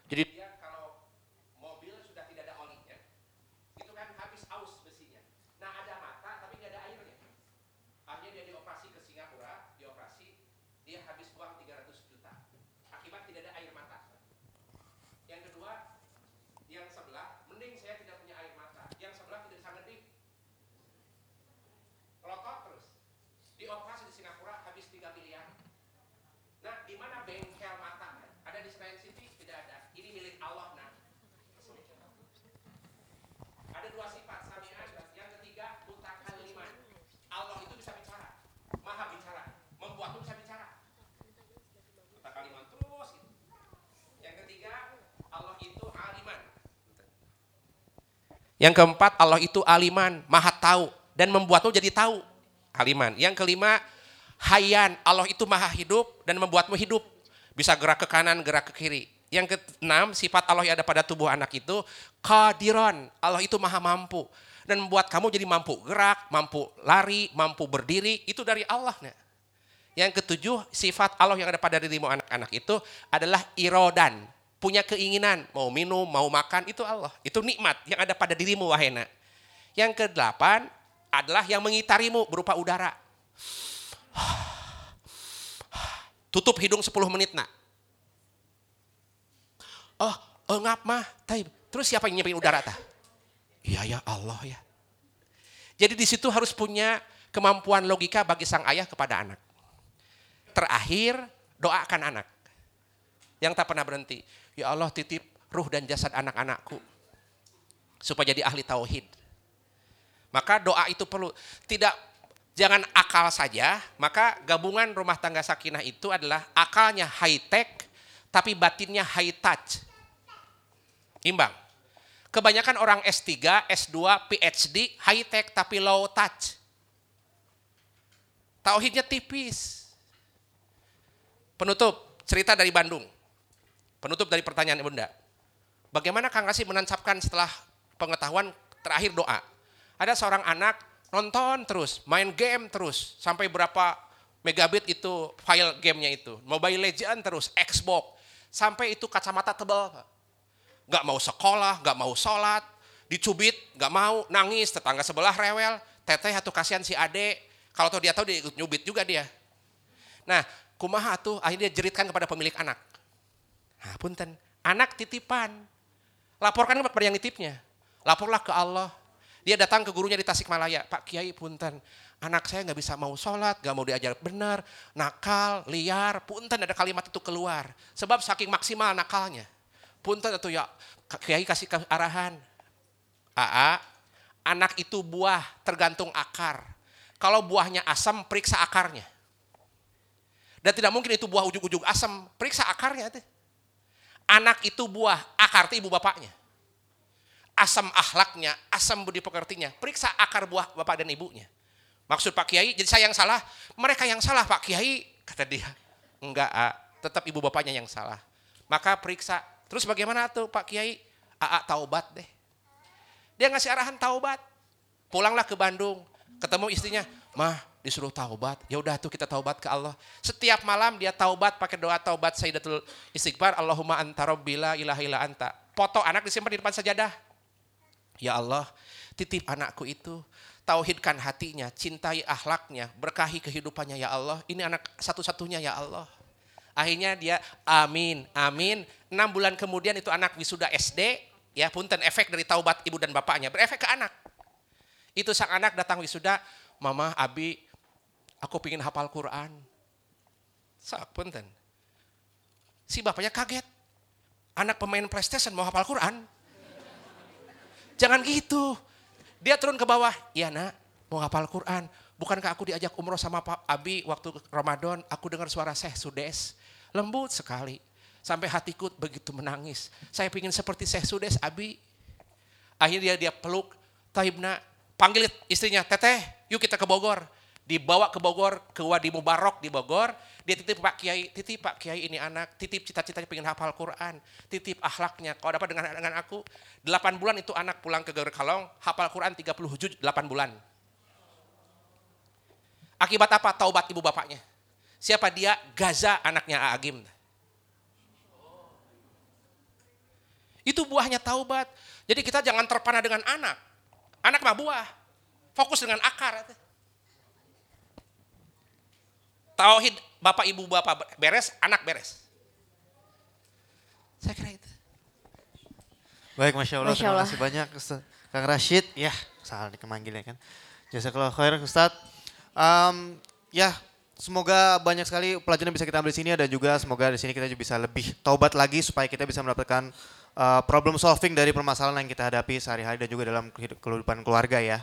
Jadi dia kalau mobil sudah tidak ada olinya, itu kan habis aus besinya. Nah ada mata tapi nggak ada airnya. Akhirnya dia dioperasi ke Singapura, dioperasi, dia habis uang 300 juta. Akibat tidak ada air mata. Yang kedua, yang sebelah, mending saya tidak punya air mata. Yang sebelah tidak bisa ngedip. Kelotot terus. Dioperasi di Singapura habis 3 miliar. dua sifat, sami'an, yang ketiga mutakalliman. Allah itu bisa bicara, maha bicara, membuat itu bisa bicara. Mutakalliman terus gitu. Yang ketiga, Allah itu aliman. Yang keempat, Allah itu aliman, maha tahu dan membuatmu jadi tahu. Aliman. Yang kelima, hayan, Allah itu maha hidup dan membuatmu hidup. Bisa gerak ke kanan, gerak ke kiri. Yang keenam, sifat Allah yang ada pada tubuh anak itu qadiran. Allah itu maha mampu dan membuat kamu jadi mampu gerak, mampu lari, mampu berdiri. Itu dari Allah. Yang ketujuh, sifat Allah yang ada pada dirimu anak-anak itu adalah irodan. Punya keinginan, mau minum, mau makan, itu Allah. Itu nikmat yang ada pada dirimu, wahena. Yang kedelapan adalah yang mengitarimu berupa udara. Tutup hidung 10 menit, nak. Oh, engap mah. Taib. Terus siapa yang nyiapin udara tah? Iya ya Allah ya. Jadi di situ harus punya kemampuan logika bagi sang ayah kepada anak. Terakhir, doakan anak. Yang tak pernah berhenti. Ya Allah titip ruh dan jasad anak-anakku. Supaya jadi ahli tauhid. Maka doa itu perlu. Tidak jangan akal saja, maka gabungan rumah tangga sakinah itu adalah akalnya high tech, tapi batinnya high touch. Imbang. Kebanyakan orang S3, S2, PhD, high tech tapi low touch. Tauhidnya tipis. Penutup, cerita dari Bandung. Penutup dari pertanyaan Bunda. Bagaimana Kang Kasih menancapkan setelah pengetahuan terakhir doa? Ada seorang anak nonton terus, main game terus, sampai berapa megabit itu file gamenya itu. Mobile Legend terus, Xbox, sampai itu kacamata tebal. Gak mau sekolah, gak mau sholat, dicubit, gak mau, nangis, tetangga sebelah rewel, teteh atau kasihan si ade, kalau tahu dia tahu dia ikut nyubit juga dia. Nah, kumaha tuh akhirnya dia jeritkan kepada pemilik anak. Nah, punten, anak titipan. Laporkan kepada yang nitipnya. Laporlah ke Allah. Dia datang ke gurunya di Tasikmalaya, Pak Kiai punten, anak saya nggak bisa mau sholat, nggak mau diajar benar, nakal, liar, punten ada kalimat itu keluar. Sebab saking maksimal nakalnya. Punten itu ya, Kiai kasih arahan. Aa, anak itu buah tergantung akar. Kalau buahnya asam, periksa akarnya. Dan tidak mungkin itu buah ujung-ujung asam, periksa akarnya. Anak itu buah, akar itu ibu bapaknya asam ahlaknya, asam budi pekertinya. Periksa akar buah bapak dan ibunya. Maksud Pak Kiai, jadi saya yang salah. Mereka yang salah Pak Kiai, kata dia. Enggak, A, tetap ibu bapaknya yang salah. Maka periksa. Terus bagaimana tuh Pak Kiai? AA taubat deh. Dia ngasih arahan taubat. Pulanglah ke Bandung, ketemu istrinya, mah disuruh taubat. Ya udah tuh kita taubat ke Allah. Setiap malam dia taubat pakai doa taubat Sayyidatul Istighfar, Allahumma anta rabbila ilaha illa anta. Foto anak disimpan di depan sajadah. Ya Allah, titip anakku itu, tauhidkan hatinya, cintai akhlaknya, berkahi kehidupannya ya Allah. Ini anak satu-satunya ya Allah. Akhirnya dia amin, amin. Enam bulan kemudian itu anak wisuda SD, ya punten efek dari taubat ibu dan bapaknya, berefek ke anak. Itu sang anak datang wisuda, mama, abi, aku pingin hafal Quran. Sak punten. Si bapaknya kaget. Anak pemain PlayStation mau hafal Quran. Jangan gitu. Dia turun ke bawah. Iya nak, mau hafal Quran. Bukankah aku diajak umroh sama Pak Abi waktu Ramadan, aku dengar suara Syekh Sudes. Lembut sekali. Sampai hatiku begitu menangis. Saya ingin seperti Syekh Sudes, Abi. Akhirnya dia peluk, Taibna, panggil istrinya, Teteh, yuk kita ke Bogor. Dibawa ke Bogor, ke Wadi Mubarok di Bogor. Dia titip Pak Kiai, titip Pak Kiai ini anak, titip cita-citanya pengen hafal Quran, titip akhlaknya. Kalau dapat dengan dengan aku, 8 bulan itu anak pulang ke Gaur Kalong, hafal Quran 30 juz 8 bulan. Akibat apa? Taubat ibu bapaknya. Siapa dia? Gaza anaknya Agim. Itu buahnya taubat. Jadi kita jangan terpana dengan anak. Anak mah buah. Fokus dengan akar. Tauhid bapak ibu bapak beres, anak beres. Saya kira itu. Baik, Masya Allah. Masya Terima Allah. kasih banyak Ustaz. Kang Rashid. Ya, salah dikemanggilnya kan. Jazakallah khair Ustaz. Em, ya, semoga banyak sekali pelajaran yang bisa kita ambil di sini dan juga semoga di sini kita juga bisa lebih taubat lagi supaya kita bisa mendapatkan uh, problem solving dari permasalahan yang kita hadapi sehari-hari dan juga dalam kehidup- kehidupan keluarga ya.